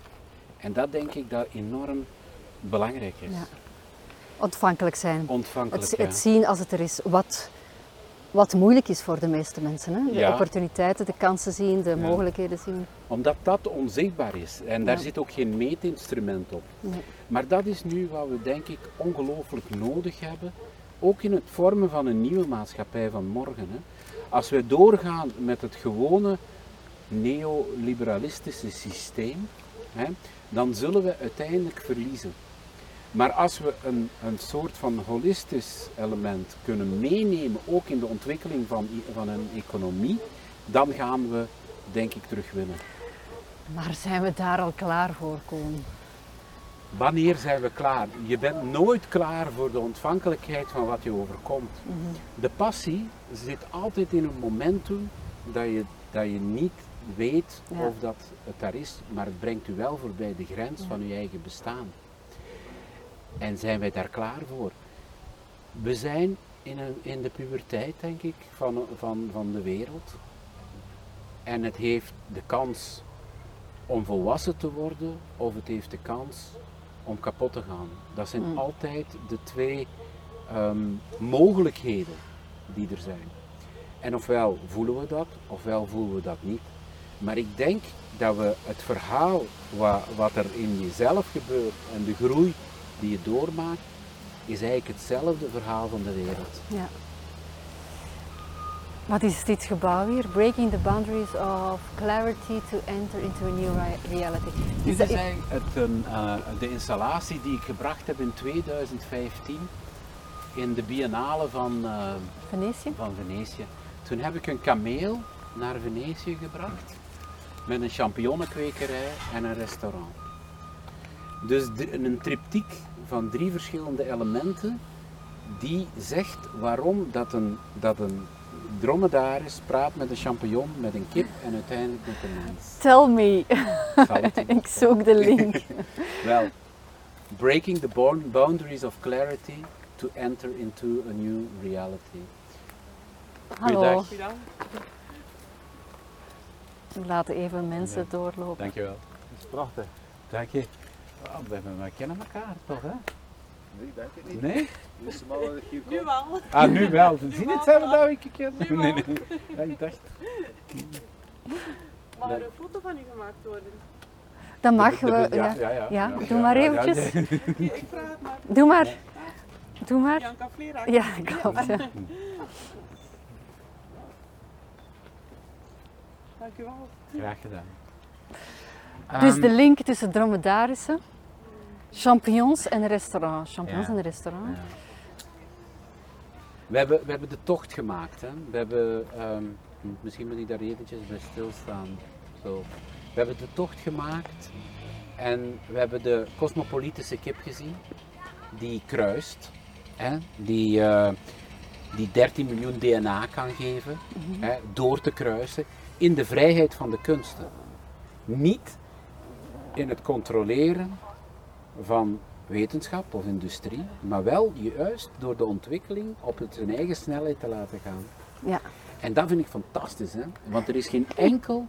En dat denk ik dat enorm belangrijk is. Ja. Ontvankelijk zijn. Ontvankelijk. Het, ja. het zien als het er is, wat, wat moeilijk is voor de meeste mensen. Hè? De Ja. opportuniteiten, de kansen zien, de Ja. mogelijkheden zien. Omdat dat onzichtbaar is. En daar Ja. zit ook geen meetinstrument op. Nee. Maar dat is nu wat we denk ik ongelooflijk nodig hebben. Ook in het vormen van een nieuwe maatschappij van morgen. Hè. Als wij doorgaan met het gewone neoliberalistische systeem, hè, dan zullen we uiteindelijk verliezen. Maar als we een, een soort van holistisch element kunnen meenemen, ook in de ontwikkeling van, van een economie, dan gaan we, denk ik, terug winnen. Maar zijn we daar al klaar voor, Koen? Wanneer zijn we klaar? Je bent nooit klaar voor de ontvankelijkheid van wat je overkomt. De passie zit altijd in een momentum dat je, dat je niet weet Ja. of dat het daar is, maar het brengt u wel voorbij de grens van uw eigen bestaan. En zijn wij daar klaar voor? We zijn in, een, in de puberteit, denk ik, van, van, van de wereld. En het heeft de kans om volwassen te worden, of het heeft de kans om kapot te gaan. Dat zijn Mm. altijd de twee ehm, mogelijkheden die er zijn. En ofwel voelen we dat, ofwel voelen we dat niet. Maar ik denk dat we het verhaal wat, wat er in jezelf gebeurt en de groei die je doormaakt, is eigenlijk hetzelfde verhaal van de wereld. Ja. Wat is dit gebouw hier? Breaking the boundaries of clarity to enter into a new rea- reality. Dit is eigenlijk het, een, eh, de installatie die ik gebracht heb in 2015 in de Biennale van, eh, Venetië? van Venetië. Toen heb ik een kameel naar Venetië gebracht met een champignonnenkwekerij en een restaurant. Dus een triptiek van drie verschillende elementen die zegt waarom dat een, dat een dromedaris praat met een champignon, met een kip en uiteindelijk met een mens. Tell me. <laughs> Ik zoek de link. <laughs> Wel, breaking the born- boundaries of clarity to enter into a new reality. Hallo. Goeiedag. We laten even mensen Ja. doorlopen. Dankjewel. Dat is prachtig. Dank je. Oh, we, we kennen elkaar toch, hè? Nee, denk ik niet. Nee? Ik Nu wel. Ah, nu wel. Zie je het zelf nou een keer? Nu Nee, wel. nee. Ja, ik dacht. Mag er een foto van u gemaakt worden? Dat mag we. Ja. ja, ja, Ja, doe maar eventjes. ik vraag het maar. Doe maar. Doe maar. Janka Vlerak. Ja, klopt. ja. Dank u wel. Graag gedaan. Dus Ehm, de link tussen dromedarissen, champignons en restaurant. Champignons Ja. en restaurant. Ja. We hebben, we hebben de tocht gemaakt. Hè. We hebben, ehm, misschien moet ik daar eventjes bij stilstaan. Zo. We hebben de tocht gemaakt en we hebben de cosmopolitische kip gezien, die kruist, hè, die, eh, die 13 miljoen DNA kan geven, hè, door te kruisen, in de vrijheid van de kunsten. Niet in het controleren van wetenschap of industrie, maar wel juist door de ontwikkeling op het zijn eigen snelheid te laten gaan. Ja. En dat vind ik fantastisch, hè? want er is geen <laughs> enkel,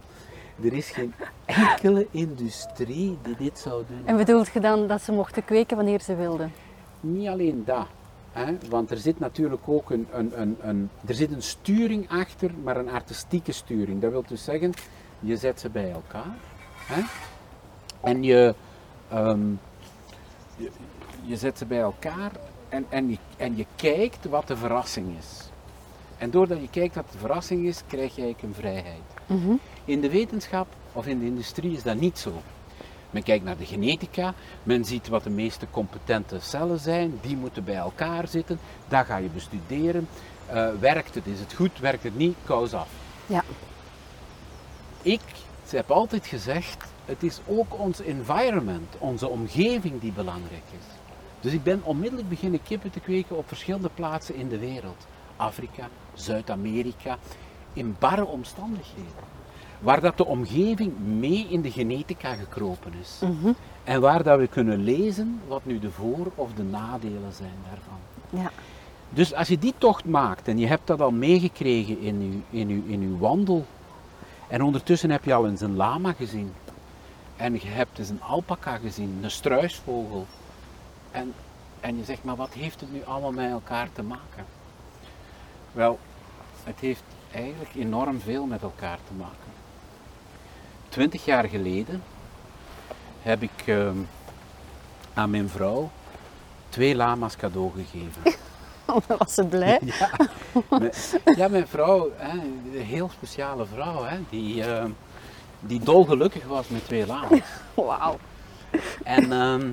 er is geen enkele industrie die dit zou doen. En bedoelt je dan dat ze mochten kweken wanneer ze wilden? Niet alleen dat, hè? want er zit natuurlijk ook een, een, een, een, er zit een sturing achter, maar een artistieke sturing. Dat wil dus zeggen, je zet ze bij elkaar hè? En je, ehm, je, je zet ze bij elkaar en, en, je, en je kijkt wat de verrassing is. En doordat je kijkt wat de verrassing is, krijg je eigenlijk een vrijheid. Mhm. In de wetenschap of in de industrie is dat niet zo. Men kijkt naar de genetica, men ziet wat de meeste competente cellen zijn, die moeten bij elkaar zitten, dat ga je bestuderen. Eh, werkt het, is het goed, werkt het niet, kous af. Ja. Ik heb altijd gezegd, het is ook ons environment, onze omgeving die belangrijk is. Dus ik ben onmiddellijk beginnen kippen te kweken op verschillende plaatsen in de wereld. Afrika, Zuid-Amerika, in barre omstandigheden. Waar dat de omgeving mee in de genetica gekropen is. En waar dat we kunnen lezen wat nu de voor- of de nadelen zijn daarvan. Ja. Dus als je die tocht maakt en je hebt dat al meegekregen in uw, in, uw, in uw wandel, en ondertussen heb je al eens een lama gezien, en je hebt eens een alpaca gezien, een struisvogel, en, en je zegt, maar wat heeft het nu allemaal met elkaar te maken? Wel, het heeft eigenlijk enorm veel met elkaar te maken. Twintig jaar geleden heb ik ehm, aan mijn vrouw twee lama's cadeau gegeven. <laughs> <laughs> Dan was ze blij. Ja, mijn, ja, mijn vrouw, hè, een heel speciale vrouw, hè, die, ehm, die dolgelukkig was met twee lama's. <laughs> Wauw. En, ehm,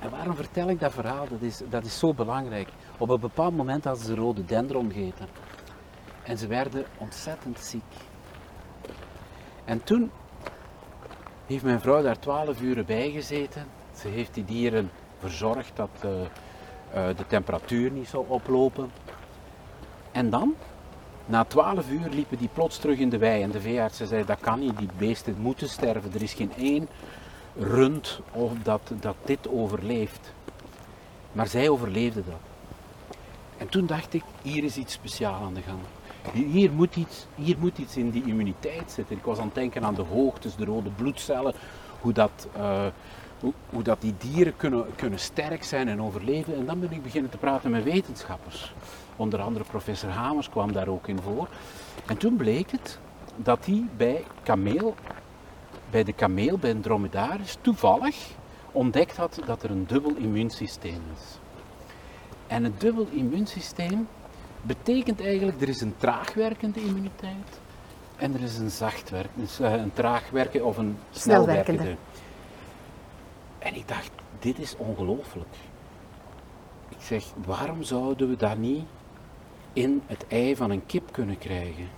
en waarom vertel ik dat verhaal? Dat is, dat is zo belangrijk. Op een bepaald moment hadden ze rode dendron gegeten. En ze werden ontzettend ziek. En toen heeft mijn vrouw daar twaalf uren bij gezeten. Ze heeft die dieren verzorgd dat eh, de temperatuur niet zou oplopen. En dan, na twaalf uur, liepen die plots terug in de wei. En de veeartsen zei, dat kan niet, die beesten moeten sterven. Er is geen één rund of dat, dat dit overleeft. Maar zij overleefde dat. En toen dacht ik, hier is iets speciaals aan de gang. Hier- Hier moet, iets, hier moet iets in die immuniteit zitten. Ik was aan het denken aan de hoogtes, de rode bloedcellen, hoe dat, eh, hoe, hoe dat die dieren kunnen, kunnen sterk zijn en overleven. En dan ben ik beginnen te praten met wetenschappers. Onder andere professor Hamers kwam daar ook in voor. En toen bleek het dat hij bij kameel, bij de kameel, bij een dromedaris, toevallig ontdekt had dat er een dubbel immuunsysteem is. En het dubbel immuunsysteem betekent eigenlijk, er is een traagwerkende immuniteit en er is een zachtwerkende, een traagwerkende of een Snelwerkende. En ik dacht, dit is ongelooflijk. Ik zeg, waarom zouden we dat niet in het ei van een kip kunnen krijgen?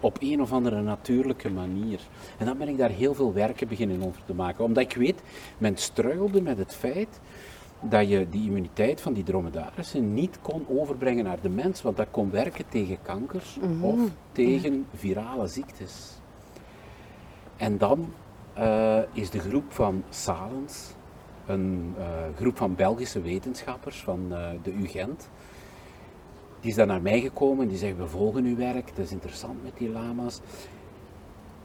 Op een of andere natuurlijke manier. En dan ben ik daar heel veel werken beginnen over te maken. Omdat ik weet, men struggelde met het feit dat je die immuniteit van die dromedarissen niet kon overbrengen naar de mens, want dat kon werken tegen kankers of tegen virale ziektes. En dan eh, is de groep van Salens, een eh, groep van Belgische wetenschappers van eh, de UGent, die is dan naar mij gekomen en die zegt, we volgen uw werk, het is interessant met die lama's.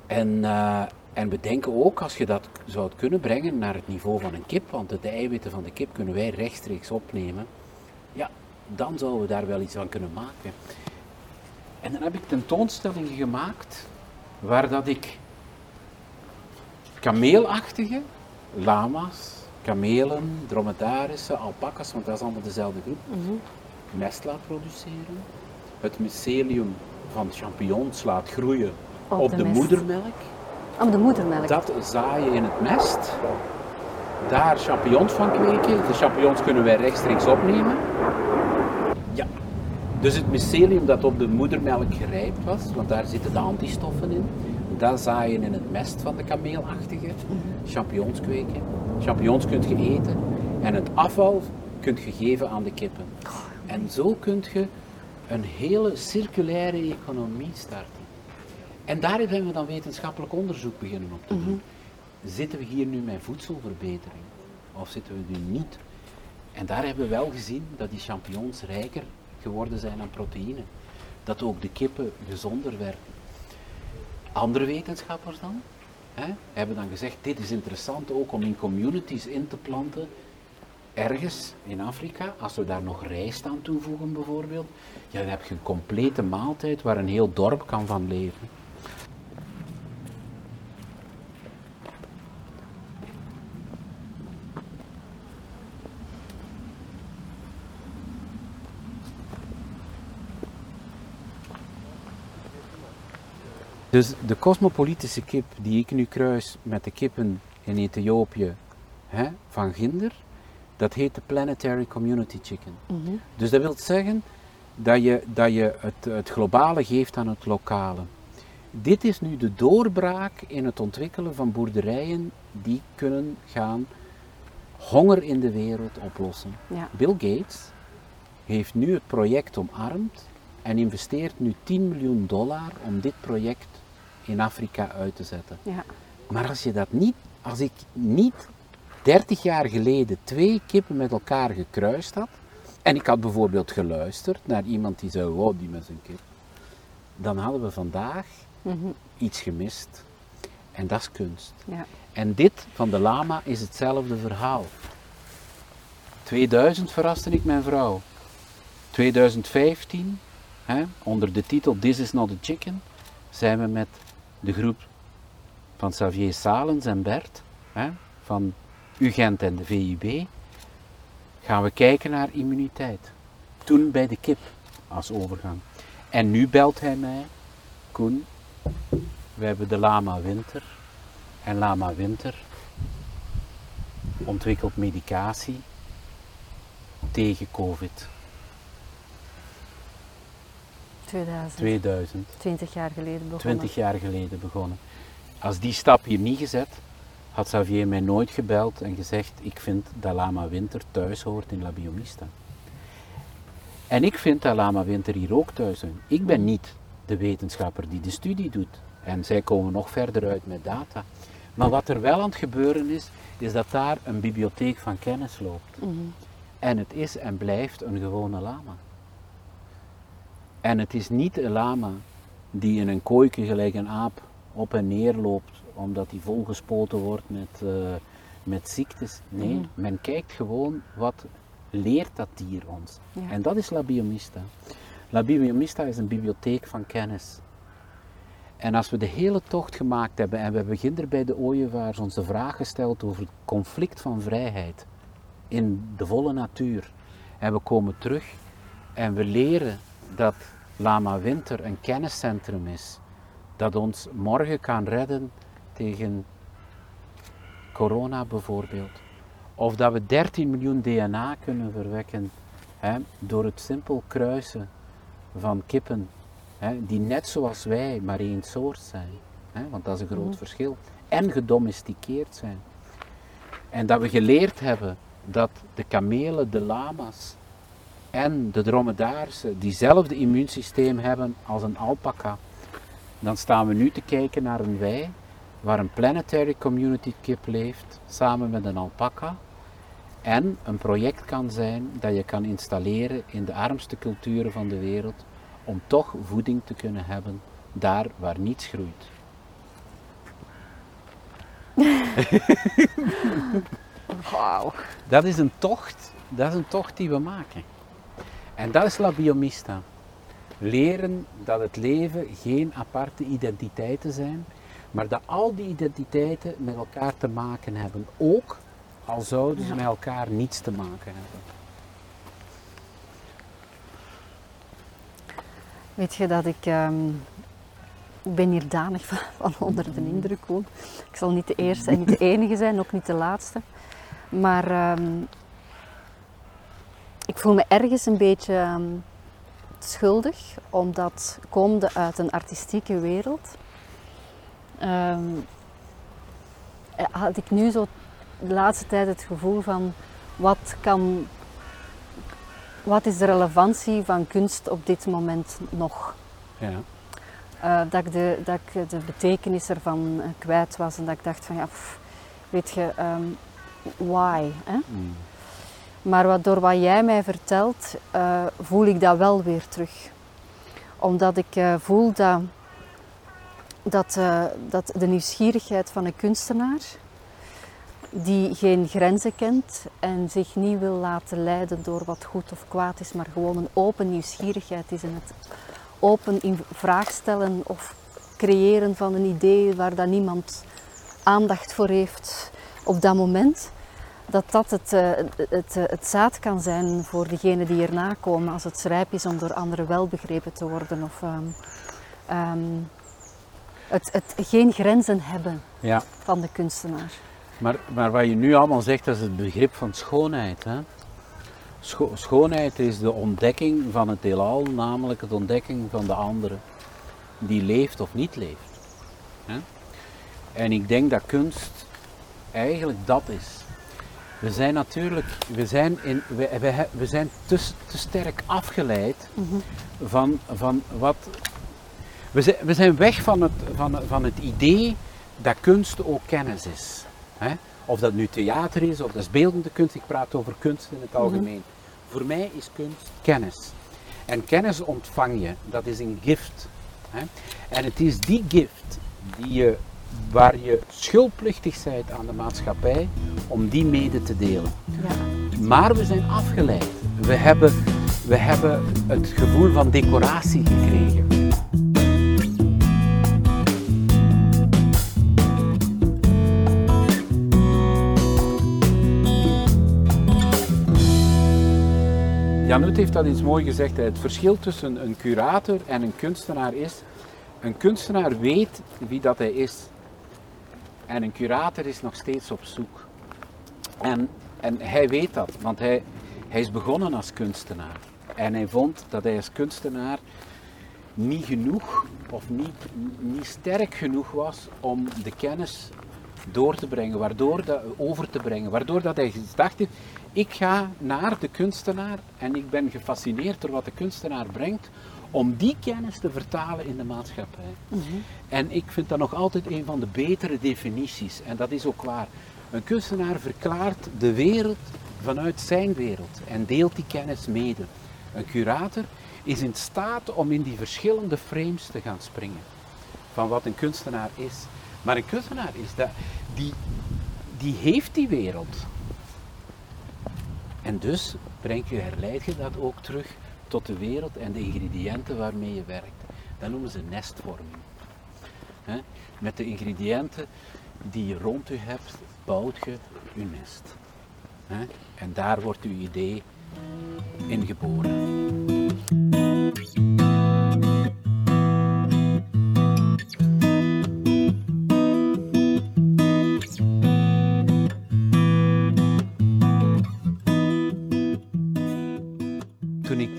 En, en we denken ook, als je dat zou kunnen brengen naar het niveau van een kip, want de eiwitten van de kip kunnen wij rechtstreeks opnemen, ja, dan zouden we daar wel iets van kunnen maken. En dan heb ik tentoonstellingen gemaakt, waar dat ik kameelachtige, lama's, kamelen, dromedarissen, alpakas, want dat is allemaal dezelfde groep, mest laat produceren, het mycelium van champignons laat groeien Op op, de de, moedermelk Om de moedermelk. Dat zaaien in het mest. Daar champignons van kweken. De champignons kunnen wij rechtstreeks opnemen. Ja. Dus het mycelium dat op de moedermelk gerijpt was, want daar zitten de antistoffen in. Dat zaaien in het mest van de kameelachtige. Champignons kweken. Champignons kunt je eten. En het afval kunt je geven aan de kippen. En zo kunt je een hele circulaire economie starten. En daar hebben we dan wetenschappelijk onderzoek beginnen op te doen. Zitten we hier nu met voedselverbetering? Of zitten we nu niet? En daar hebben we wel gezien dat die champignons rijker geworden zijn aan proteïne. Dat ook de kippen gezonder werden. Andere wetenschappers dan? Hè, hebben dan gezegd, dit is interessant ook om in communities in te planten ergens in Afrika, als we daar nog rijst aan toevoegen bijvoorbeeld, ja, dan heb je een complete maaltijd waar een heel dorp kan van leven. Dus de cosmopolitische kip die ik nu kruis met de kippen in Ethiopië hè, van Ginder, dat heet de Planetary Community Chicken. Dus dat wil zeggen dat je, dat je het, het globale geeft aan het lokale. Dit is nu de doorbraak in het ontwikkelen van boerderijen die kunnen gaan honger in de wereld oplossen. Ja. Bill Gates heeft nu het project omarmd en investeert nu 10 miljoen dollar om dit project in Afrika uit te zetten. Ja. Maar als je dat niet, als ik niet 30 jaar geleden twee kippen met elkaar gekruist had, en ik had bijvoorbeeld geluisterd naar iemand die zei, wow, die met zijn kip, dan hadden we vandaag Mhm. iets gemist. En dat is kunst. Ja. En dit van de lama is hetzelfde verhaal. 2000 verraste ik mijn vrouw. 2015, hè, onder de titel This is not a chicken, zijn we met de groep van Xavier Salens en Bert, hè, van UGent en de VUB, gaan we kijken naar immuniteit. Toen bij de kip als overgang. En nu belt hij mij, Koen, we hebben de Lama Winter. En Lama Winter ontwikkelt medicatie tegen COVID 2000. 2000. 20 jaar geleden begonnen. 20 jaar geleden begonnen. Als die stap hier niet gezet, had Xavier mij nooit gebeld en gezegd: Ik vind dat Lama Winter thuis hoort in La Biomista. En ik vind dat Lama Winter hier ook thuis hoort. Ik ben niet de wetenschapper die de studie doet. En zij komen nog verder uit met data. Maar wat er wel aan het gebeuren is, is dat daar een bibliotheek van kennis loopt. Mhm. En het is en blijft een gewone lama. En het is niet een lama die in een kooikje gelijk een aap op en neer loopt omdat hij volgespoten wordt met, eh, met ziektes. Nee, Mhm. men kijkt gewoon wat leert dat dier ons. Ja. En dat is La Biomista. La Biomista is een bibliotheek van kennis. En als we de hele tocht gemaakt hebben en we beginnen bij de ooievaars ons de vraag gesteld over het conflict van vrijheid in de volle natuur. En we komen terug en we leren dat Lama Winter een kenniscentrum is. Dat ons morgen kan redden tegen corona bijvoorbeeld. Of dat we 13 miljoen DNA kunnen verwekken hè, door het simpel kruisen van kippen. Hè, die net zoals wij maar één soort zijn. Hè, want dat is een groot verschil. En gedomesticeerd zijn. En dat we geleerd hebben dat de kamelen, de lama's en de dromedaarsen diezelfde immuunsysteem hebben als een alpaca. Dan staan we nu te kijken naar een wei waar een planetary community kip leeft samen met een alpaca. En een project kan zijn dat je kan installeren in de armste culturen van de wereld om toch voeding te kunnen hebben daar waar niets groeit. <laughs> Wauw. Dat is een tocht, dat is een tocht die we maken. En dat is La Biomista. Leren dat het leven geen aparte identiteiten zijn, maar dat al die identiteiten met elkaar te maken hebben. Ook al zouden ze met elkaar niets te maken hebben. Weet je dat ik ehm, ik ben hier danig van, van onder de indruk. Ik zal niet de eerste en niet de enige zijn, ook niet de laatste. Maar ehm, ik voel me ergens een beetje ehm, schuldig, omdat komende uit een artistieke wereld, ehm, eh, had ik nu zo de laatste tijd het gevoel van wat kan, wat is de relevantie van kunst op dit moment nog? Ja. Eh, dat, ik de, dat ik de betekenis ervan eh, kwijt was en dat ik dacht van ja, pff, weet je, ehm, why? Hè? Mm. Maar wat, door wat jij mij vertelt, eh, voel ik dat wel weer terug. Omdat ik eh, voel dat, dat, eh, dat de nieuwsgierigheid van een kunstenaar, die geen grenzen kent en zich niet wil laten leiden door wat goed of kwaad is, maar gewoon een open nieuwsgierigheid is en het open in vraag stellen of creëren van een idee waar dat niemand aandacht voor heeft op dat moment dat dat het, eh, het, eh, het zaad kan zijn voor degenen die erna komen als het rijp is om door anderen wel begrepen te worden. Of ehm, ehm, het, het geen grenzen hebben ja. van de kunstenaar. Maar, maar wat je nu allemaal zegt, dat is het begrip van schoonheid. Hè? Scho- schoonheid is de ontdekking van het heelal, namelijk het ontdekking van de andere, die leeft of niet leeft. Hè? En ik denk dat kunst eigenlijk dat is. We zijn natuurlijk, we zijn, in, we, we, we zijn te, te sterk afgeleid van, van wat. We zijn, we zijn weg van het, van, van het idee dat kunst ook kennis is. Hè? Of dat nu theater is, of dat is beeldende kunst, ik praat over kunst in het algemeen. Voor mij is kunst kennis. En kennis ontvang je, dat is een gift. Hè? En het is die gift die je, waar je schuldplichtig bent aan de maatschappij om die mede te delen. Ja. Maar we zijn afgeleid. We hebben, we hebben het gevoel van decoratie gekregen. Jan Hoet heeft dat iets mooi gezegd. Het verschil tussen een curator en een kunstenaar is... Een kunstenaar weet wie dat hij is. En een curator is nog steeds op zoek. En, en hij weet dat, want hij, hij is begonnen als kunstenaar. En hij vond dat hij als kunstenaar niet genoeg of niet, niet sterk genoeg was om de kennis door te brengen, waardoor dat, over te brengen, waardoor dat hij gedacht heeft, ik ga naar de kunstenaar en ik ben gefascineerd door wat de kunstenaar brengt, om die kennis te vertalen in de maatschappij. En ik vind dat nog altijd een van de betere definities, en dat is ook waar. Een kunstenaar verklaart de wereld vanuit zijn wereld en deelt die kennis mede. Een curator is in staat om in die verschillende frames te gaan springen van wat een kunstenaar is. Maar een kunstenaar is dat, die, die heeft die wereld. En dus breng je, herleid je dat ook terug tot de wereld en de ingrediënten waarmee je werkt. Dat noemen ze nestvorming. Met de ingrediënten die je rond je hebt, bouwt je je nest. En daar wordt uw idee in geboren.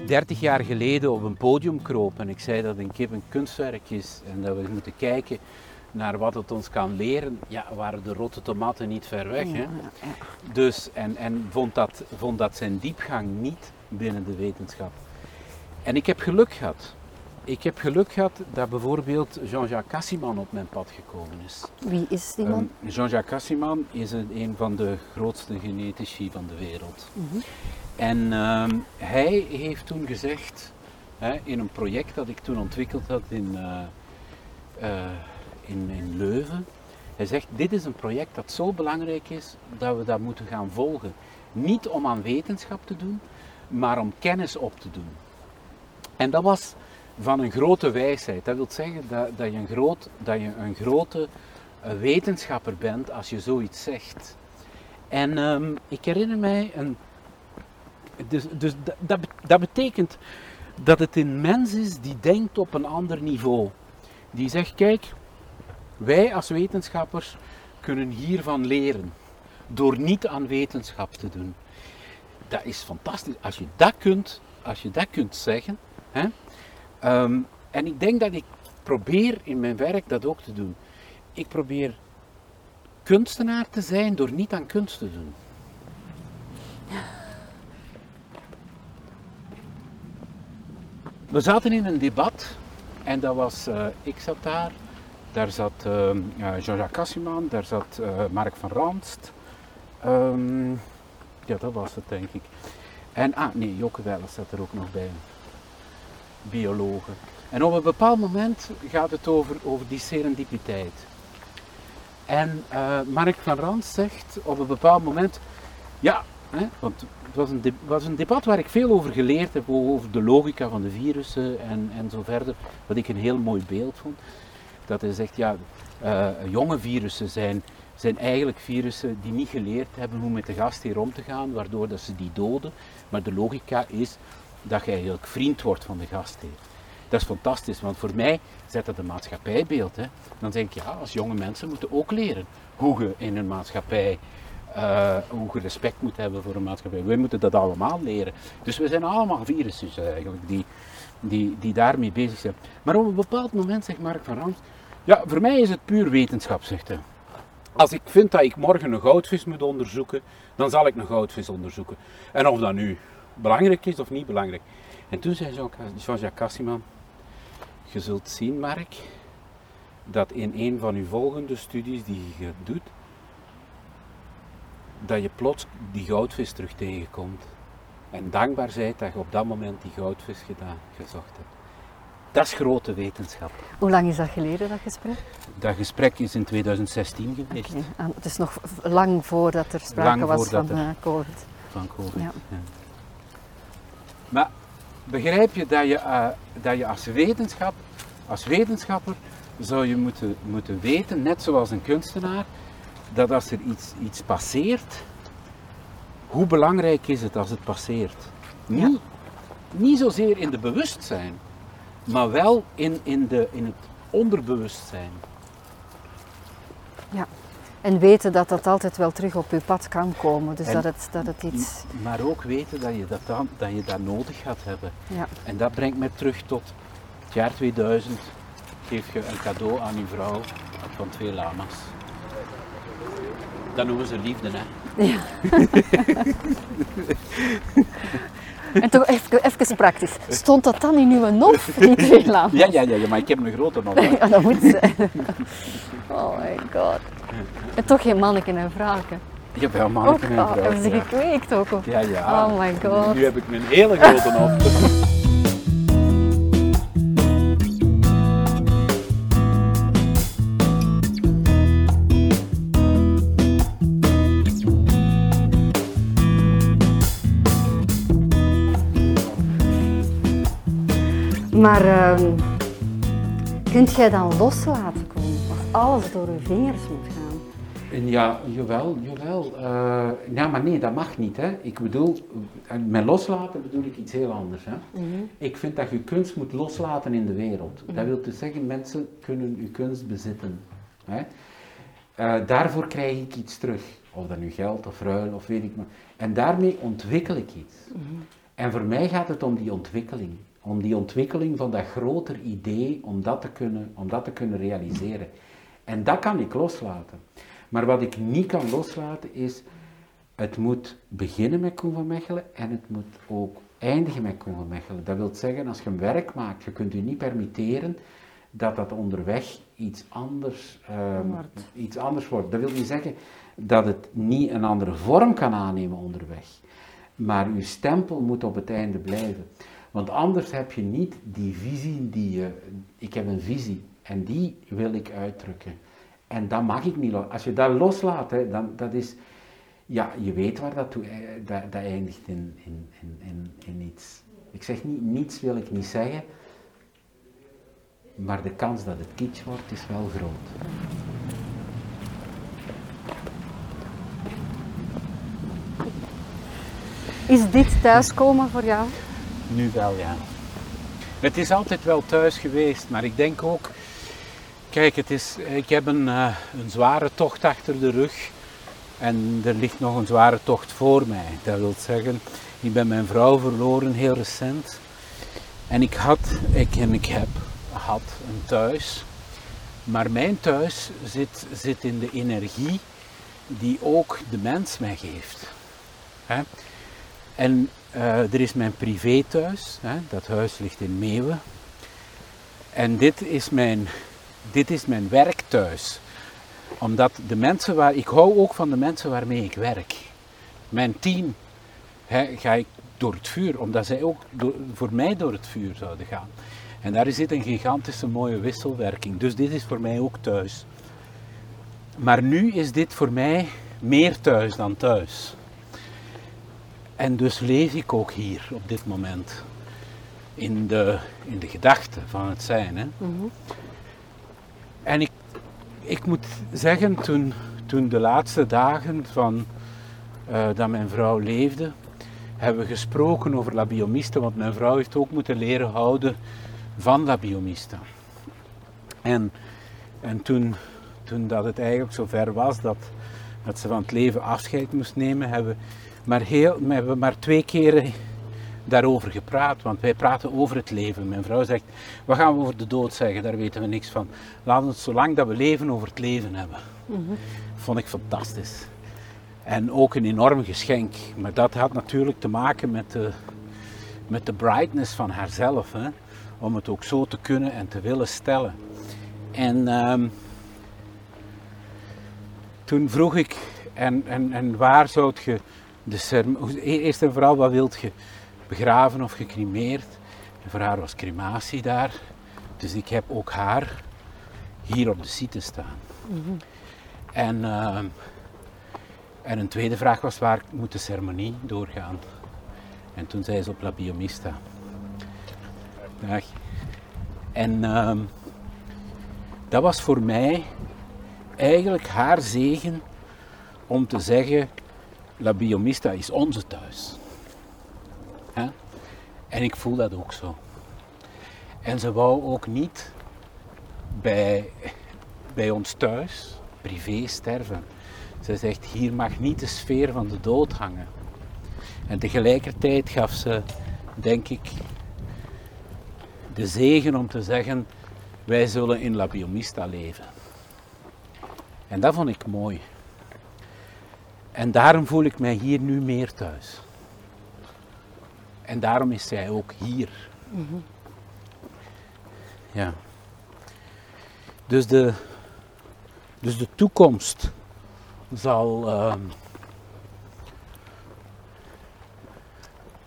30 jaar geleden op een podium kroop en ik zei dat een kip een kunstwerk is en dat we moeten kijken naar wat het ons kan leren, ja, waren de rotte tomaten niet ver weg. Hè? Dus, en en vond, dat, vond dat zijn diepgang niet binnen de wetenschap. En ik heb geluk gehad. Ik heb geluk gehad dat bijvoorbeeld Jean-Jacques Cassiman op mijn pad gekomen is. Wie is die man? Um, Jean-Jacques Cassiman is een, een van de grootste genetici van de wereld. En ehm, hij heeft toen gezegd, hè, in een project dat ik toen ontwikkeld had in, eh, eh, in, in Leuven, hij zegt, dit is een project dat zo belangrijk is dat we dat moeten gaan volgen. Niet om aan wetenschap te doen, maar om kennis op te doen. En dat was van een grote wijsheid. Dat wil zeggen dat, dat, je, een groot, dat je een grote wetenschapper bent als je zoiets zegt. En ehm, ik herinner mij een. Dus, dus dat, dat betekent dat het een mens is die denkt op een ander niveau. Die zegt, kijk, wij als wetenschappers kunnen hiervan leren. Door niet aan wetenschap te doen. Dat is fantastisch. Als je dat kunt, als je dat kunt zeggen. Hè? Ehm, en ik denk dat ik probeer in mijn werk dat ook te doen. Ik probeer kunstenaar te zijn door niet aan kunst te doen. We zaten in een debat en dat was, eh, ik zat daar, daar zat eh, eh, Jean-Jacques Cassiman, daar zat eh, Mark van Ranst. Ehm, ja, dat was het denk ik. En, ah nee, Welles zat er ook nog bij, biologen. En op een bepaald moment gaat het over, over die serendipiteit. En eh, Mark van Ranst zegt op een bepaald moment, ja, hè, want het was een, was een debat waar ik veel over geleerd heb, over de logica van de virussen en, en zo verder, wat ik een heel mooi beeld vond. Dat hij zegt, ja, eh, jonge virussen zijn, zijn eigenlijk virussen die niet geleerd hebben hoe met de gastheer om te gaan, waardoor dat ze die doden. Maar de logica is dat je eigenlijk vriend wordt van de gastheer. Dat is fantastisch, want voor mij zet dat een maatschappijbeeld. Hè. Dan denk ik, ja, als jonge mensen moeten ook leren hoe je in een maatschappij, eh, hoe je respect moet hebben voor een maatschappij. Wij moeten dat allemaal leren. Dus we zijn allemaal virussen eigenlijk die, die, die daarmee bezig zijn. Maar op een bepaald moment zegt Mark van Rams, ja, voor mij is het puur wetenschap, zegt hij. Als ik vind dat ik morgen een goudvis moet onderzoeken, dan zal ik een goudvis onderzoeken. En of dat nu belangrijk is of niet belangrijk. En toen zei Jean- Jean-Jacques Cassiman, je zult zien, Mark, dat in een van uw volgende studies die je doet, dat je plots die goudvis terug tegenkomt. En dankbaar zijt dat je op dat moment die goudvis gedaan, gezocht hebt. Dat is grote wetenschap. Hoe lang is dat geleden, dat gesprek? Dat gesprek is in 2016 geweest. Oké, ah, Het is nog lang voordat er sprake Lang was van er- eh, COVID. van COVID. Ja. ja. Maar begrijp je dat je, eh, dat je als, wetenschap, als wetenschapper zou je moeten, moeten weten, net zoals een kunstenaar, dat als er iets, iets passeert, hoe belangrijk is het als het passeert? Niet, niet zozeer in de bewustzijn, maar wel in, in, de, in het onderbewustzijn. Ja. En weten dat dat altijd wel terug op je pad kan komen. Dus En- dat, het, dat het iets... Maar ook weten dat je dat, dan, dat, je dat nodig gaat hebben. Ja. En dat brengt mij terug tot het jaar 2000. Geef je een cadeau aan je vrouw van twee lama's. Dat noemen ze liefde, hè? Ja. <laughs> en toch even, even praktisch. Stond dat dan in uw nof, die twee? Ja, ja, ja, ja, maar ik heb een grote hè. <laughs> Ja, dat moet zijn. Oh my god. En toch geen manneke en vrouwke. Jawel, Ook manneken en al, hebben ze gekweekt ook. Of? ja, ja. Oh my god. Nu heb ik een hele grote nog. Maar ehm kunt jij dan loslaten komen als alles door je vingers moet gaan? En ja, jawel, jawel. Eh, ja, maar nee, dat mag niet. Hè. Ik bedoel, eh, met loslaten bedoel ik iets heel anders. Hè. Ik vind dat je kunst moet loslaten in de wereld. Dat wil dus zeggen, mensen kunnen je kunst bezitten. Hè. Eh, daarvoor krijg ik iets terug. Of dat nu geld of ruil of weet ik maar. En daarmee ontwikkel ik iets. En voor mij gaat het om die ontwikkeling. Om die ontwikkeling van dat groter idee, om dat te kunnen, om dat te kunnen realiseren. En dat kan ik loslaten. Maar wat ik niet kan loslaten is, het moet beginnen met Koen van Mechelen en het moet ook eindigen met Koen van Mechelen. Dat wil zeggen, als je een werk maakt, je kunt je niet permitteren dat dat onderweg iets anders, ehm, Wordt. iets anders wordt. Dat wil niet zeggen dat het niet een andere vorm kan aannemen onderweg. Maar uw stempel moet op het einde blijven. Want anders heb je niet die visie die je... Ik heb een visie en die wil ik uitdrukken. En dat mag ik niet los. Als je dat loslaat, hè, dan dat is... Ja, je weet waar dat toe... eh, Dat, eindigt in, in, in, in, in iets. Ik zeg niet, niets wil ik niet zeggen. Maar de kans dat het kitsch wordt, is wel groot. Is dit thuiskomen voor jou? Nu wel, ja. Het is altijd wel thuis geweest, maar ik denk ook, kijk, het is, ik heb een, eh, een zware tocht achter de rug. En er ligt nog een zware tocht voor mij. Dat wil zeggen, ik ben mijn vrouw verloren heel recent. En ik had, ik, en ik heb, had een thuis. Maar mijn thuis zit, zit in de energie die ook de mens mij geeft. Hè? En eh, er is mijn privé thuis, hè? dat huis ligt in Meeuwen. En dit is mijn, dit is mijn werkthuis. Omdat de mensen waar, ik hou ook van de mensen waarmee ik werk. Mijn team hè, ga ik door het vuur, omdat zij ook voor mij door het vuur zouden gaan. En daar zit een gigantische mooie wisselwerking. Dus dit is voor mij ook thuis. Maar nu is dit voor mij meer thuis dan thuis. En dus leef ik ook hier op dit moment. In de, in de gedachte van het zijn. Hè? En ik, ik moet zeggen, toen, toen de laatste dagen van, eh, dat mijn vrouw leefde, hebben we gesproken over La Biomista, want mijn vrouw heeft ook moeten leren houden van La Biomista. En, en toen, toen dat het eigenlijk zover was dat, dat ze van het leven afscheid moest nemen, hebben we maar, heel, we hebben maar twee keren daarover gepraat. Want wij praten over het leven. Mijn vrouw zegt, wat gaan we over de dood zeggen? Daar weten we niks van. Laten we het zolang dat we leven over het leven hebben. Vond ik fantastisch. En ook een enorm geschenk. Maar dat had natuurlijk te maken met de, met de brightness van haarzelf. Hè? Om het ook zo te kunnen en te willen stellen. En ehm, toen vroeg ik, en, en, en waar zou je de ceremonie... Eerst en vooral, wat wilt je? Begraven of gecremeerd? En voor haar was crematie daar. Dus ik heb ook haar hier op de site staan. En, ehm, en een tweede vraag was, waar moet de ceremonie doorgaan? En toen zei ze op La Biomista. Dag. En ehm, dat was voor mij eigenlijk haar zegen om te zeggen, La Biomista is onze thuis. En ik voel dat ook zo. En ze wou ook niet bij, bij ons thuis, privé, sterven. Ze zegt, hier mag niet de sfeer van de dood hangen. En tegelijkertijd gaf ze, denk ik, de zegen om te zeggen, wij zullen in La Biomista leven. En dat vond ik mooi. En daarom voel ik mij hier nu meer thuis. En daarom is zij ook hier. Ja. Dus de, dus de toekomst zal, ehm,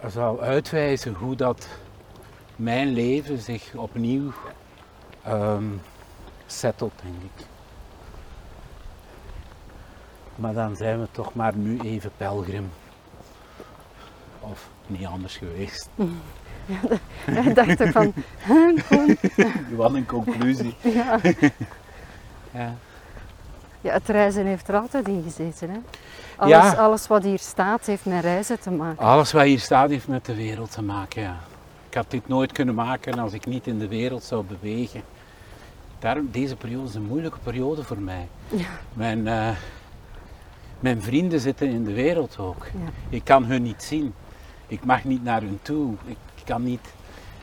zal uitwijzen hoe dat mijn leven zich opnieuw ehm settelt, denk ik. Maar dan zijn we toch maar nu even pelgrim. Of niet anders geweest. <laughs> Ik dacht ook van, <laughs> Wat een conclusie. <laughs> ja. Ja. ja, het reizen heeft er altijd in gezeten. Hè? Alles, Ja. alles wat hier staat heeft met reizen te maken. Alles wat hier staat heeft met de wereld te maken. Ja. Ik had dit nooit kunnen maken als ik niet in de wereld zou bewegen. Daarom, deze periode is een moeilijke periode voor mij. Ja. Mijn, eh, mijn vrienden zitten in de wereld ook. Ja. Ik kan hun niet zien. Ik mag niet naar hun toe. Ik kan niet,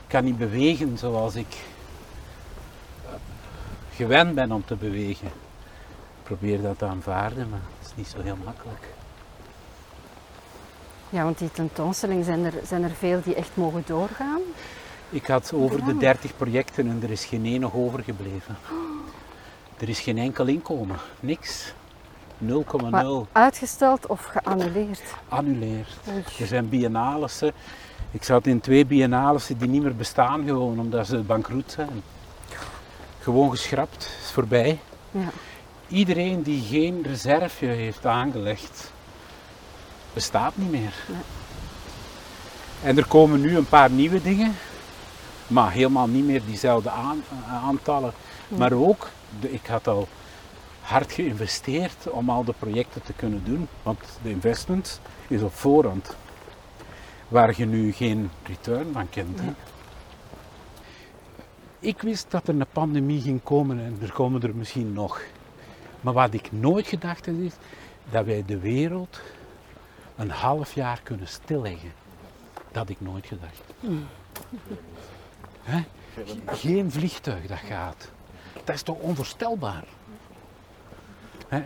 kan niet bewegen zoals ik eh, gewend ben om te bewegen. Ik probeer dat te aanvaarden, maar het is niet zo heel makkelijk. Ja, want die tentoonstelling, zijn er, zijn er veel die echt mogen doorgaan? Ik had over de Ja. 30 projecten en er is geen één nog overgebleven. Er is geen enkel inkomen, niks. 0,0 Maar uitgesteld of geannuleerd? annuleerd. Oei. Er zijn biennalessen. Ik zat in twee biennalessen die niet meer bestaan gewoon omdat ze bankroet zijn. Gewoon geschrapt, is voorbij. Ja. Iedereen die geen reserve heeft aangelegd, bestaat niet meer. Nee. En er komen nu een paar nieuwe dingen, maar helemaal niet meer diezelfde aan- aantallen. Maar ook, ik had al hard geïnvesteerd om al de projecten te kunnen doen, want de investment is op voorhand, waar je nu geen return van kent. Ik wist dat er een pandemie ging komen en er komen er misschien nog. Maar wat ik nooit gedacht heb is dat wij de wereld een half jaar kunnen stilleggen. Dat had ik nooit gedacht. Hè? Geen vliegtuig dat gaat. Dat is toch onvoorstelbaar?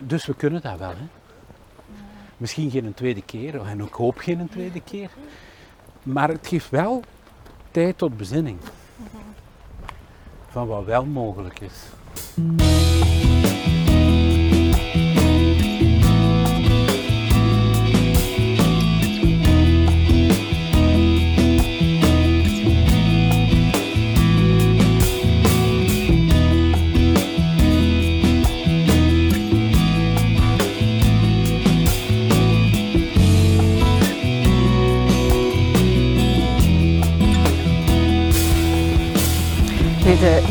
Dus we kunnen dat wel. Hè? Misschien geen een tweede keer, en ik hoop geen een tweede keer. Maar het geeft wel tijd tot bezinning. Van wat wel mogelijk is.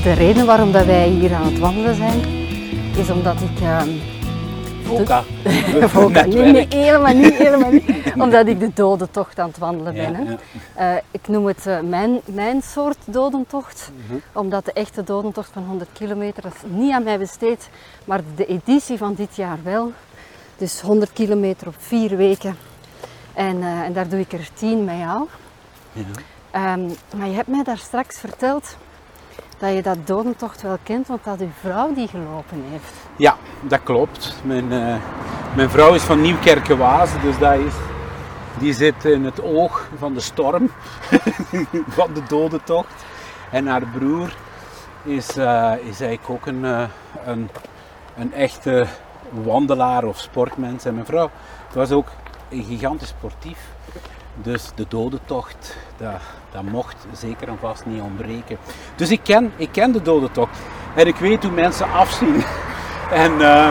De, de reden waarom dat wij hier aan het wandelen zijn, is omdat ik... ehm, Voka. Voka. <laughs> Nee, nee, helemaal niet, helemaal niet. <laughs> Omdat ik de dodentocht aan het wandelen ben. Hè. Ja, Eh, ik noem het eh, mijn, mijn soort dodentocht, omdat de echte dodentocht van 100 kilometer dat is niet aan mij besteed, maar de editie van dit jaar wel. Dus 100 kilometer op vier weken. En, eh, en daar doe ik er 10 met jou. Ja. Ehm, maar je hebt mij daar straks verteld dat je dat dodentocht wel kent, want dat uw vrouw die gelopen heeft. Ja, dat klopt. Mijn, eh, mijn vrouw is van Nieuwkerkenwaas, dus dat is, die zit in het oog van de storm, <laughs> van de dodentocht. En haar broer is, eh, is eigenlijk ook een, eh, een, een echte wandelaar of sportmens. En mijn vrouw was ook een gigantisch sportief. Dus de dodentocht, dat, dat mocht zeker en vast niet ontbreken. Dus ik ken, ik ken de dodentocht. En ik weet hoe mensen afzien. <laughs> En eh,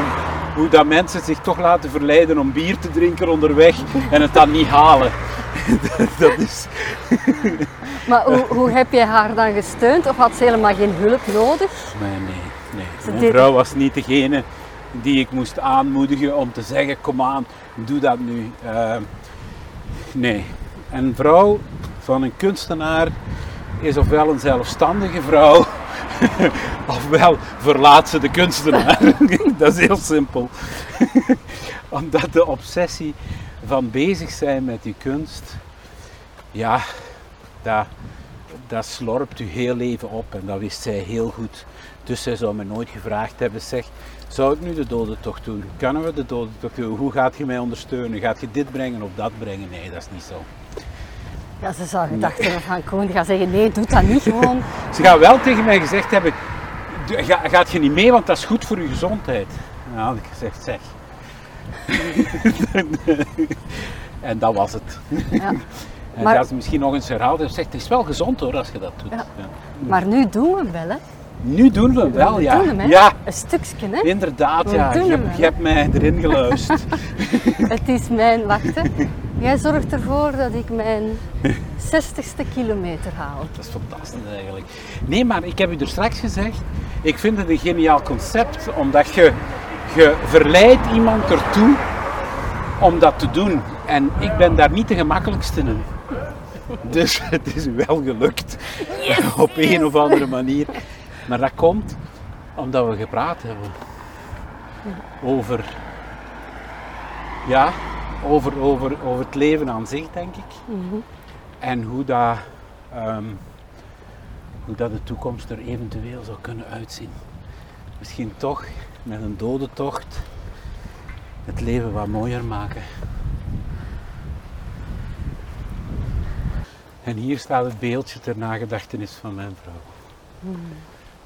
hoe dat mensen zich toch laten verleiden om bier te drinken onderweg <laughs> en het dan niet halen. <laughs> dat is... Maar hoe, hoe heb je haar dan gesteund of had ze helemaal geen hulp nodig? Nee, nee, nee. Ze Mijn deed- vrouw was niet degene die ik moest aanmoedigen om te zeggen, kom aan, doe dat nu. Eh, nee. Een vrouw van een kunstenaar is ofwel een zelfstandige vrouw, <laughs> ofwel verlaat ze de kunstenaar. <laughs> dat is heel simpel. <laughs> Omdat de obsessie van bezig zijn met die kunst, ja, dat, dat slorpt u heel leven op en dat wist zij heel goed. Dus zij zou me nooit gevraagd hebben, zeg, zou ik nu de dodentocht doen? Kunnen we de dodentocht doen? Hoe gaat je mij ondersteunen? Gaat je dit brengen of dat brengen? Nee, dat is niet zo. Ja, ze zou gedacht hebben van Koen, die gaat zeggen nee, doe dat niet gewoon. <laughs> Ze gaan wel tegen mij gezegd hebben, "Doe- ga, gaat je niet mee, want dat is goed voor je gezondheid. En dan had ik gezegd, zeg. <laughs> en dat was het. Ja. En Maar- dat is misschien nog eens herhaald. en zegt, het is wel gezond hoor, als je dat doet. Ja. Ja. Maar nu doen we wel, hè? Nu doen we hem wel, We ja. doen hem, hè? Ja, Een stukje, hè? inderdaad, We ja. Je, hem hebt- wel, je hebt mij erin geluisterd. <laughs> Het is mijn, wacht hè. Jij zorgt ervoor dat ik mijn 60ste kilometer haal. Dat is fantastisch eigenlijk. Nee, maar ik heb u er straks gezegd, ik vind het een geniaal concept, omdat je, je verleidt iemand ertoe om dat te doen. En ik ben daar niet de gemakkelijkste in. Dus het is wel gelukt. <laughs> Op een of andere manier. Maar dat komt omdat we gepraat hebben. Over, ja, over, over, over het leven aan zich, denk ik. En hoe dat, ehm, hoe dat de toekomst er eventueel zou kunnen uitzien. Misschien toch met een dodentocht het leven wat mooier maken. En hier staat het beeldje ter nagedachtenis van mijn vrouw.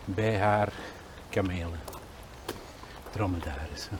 Bij haar kamelen. Dromedarissen.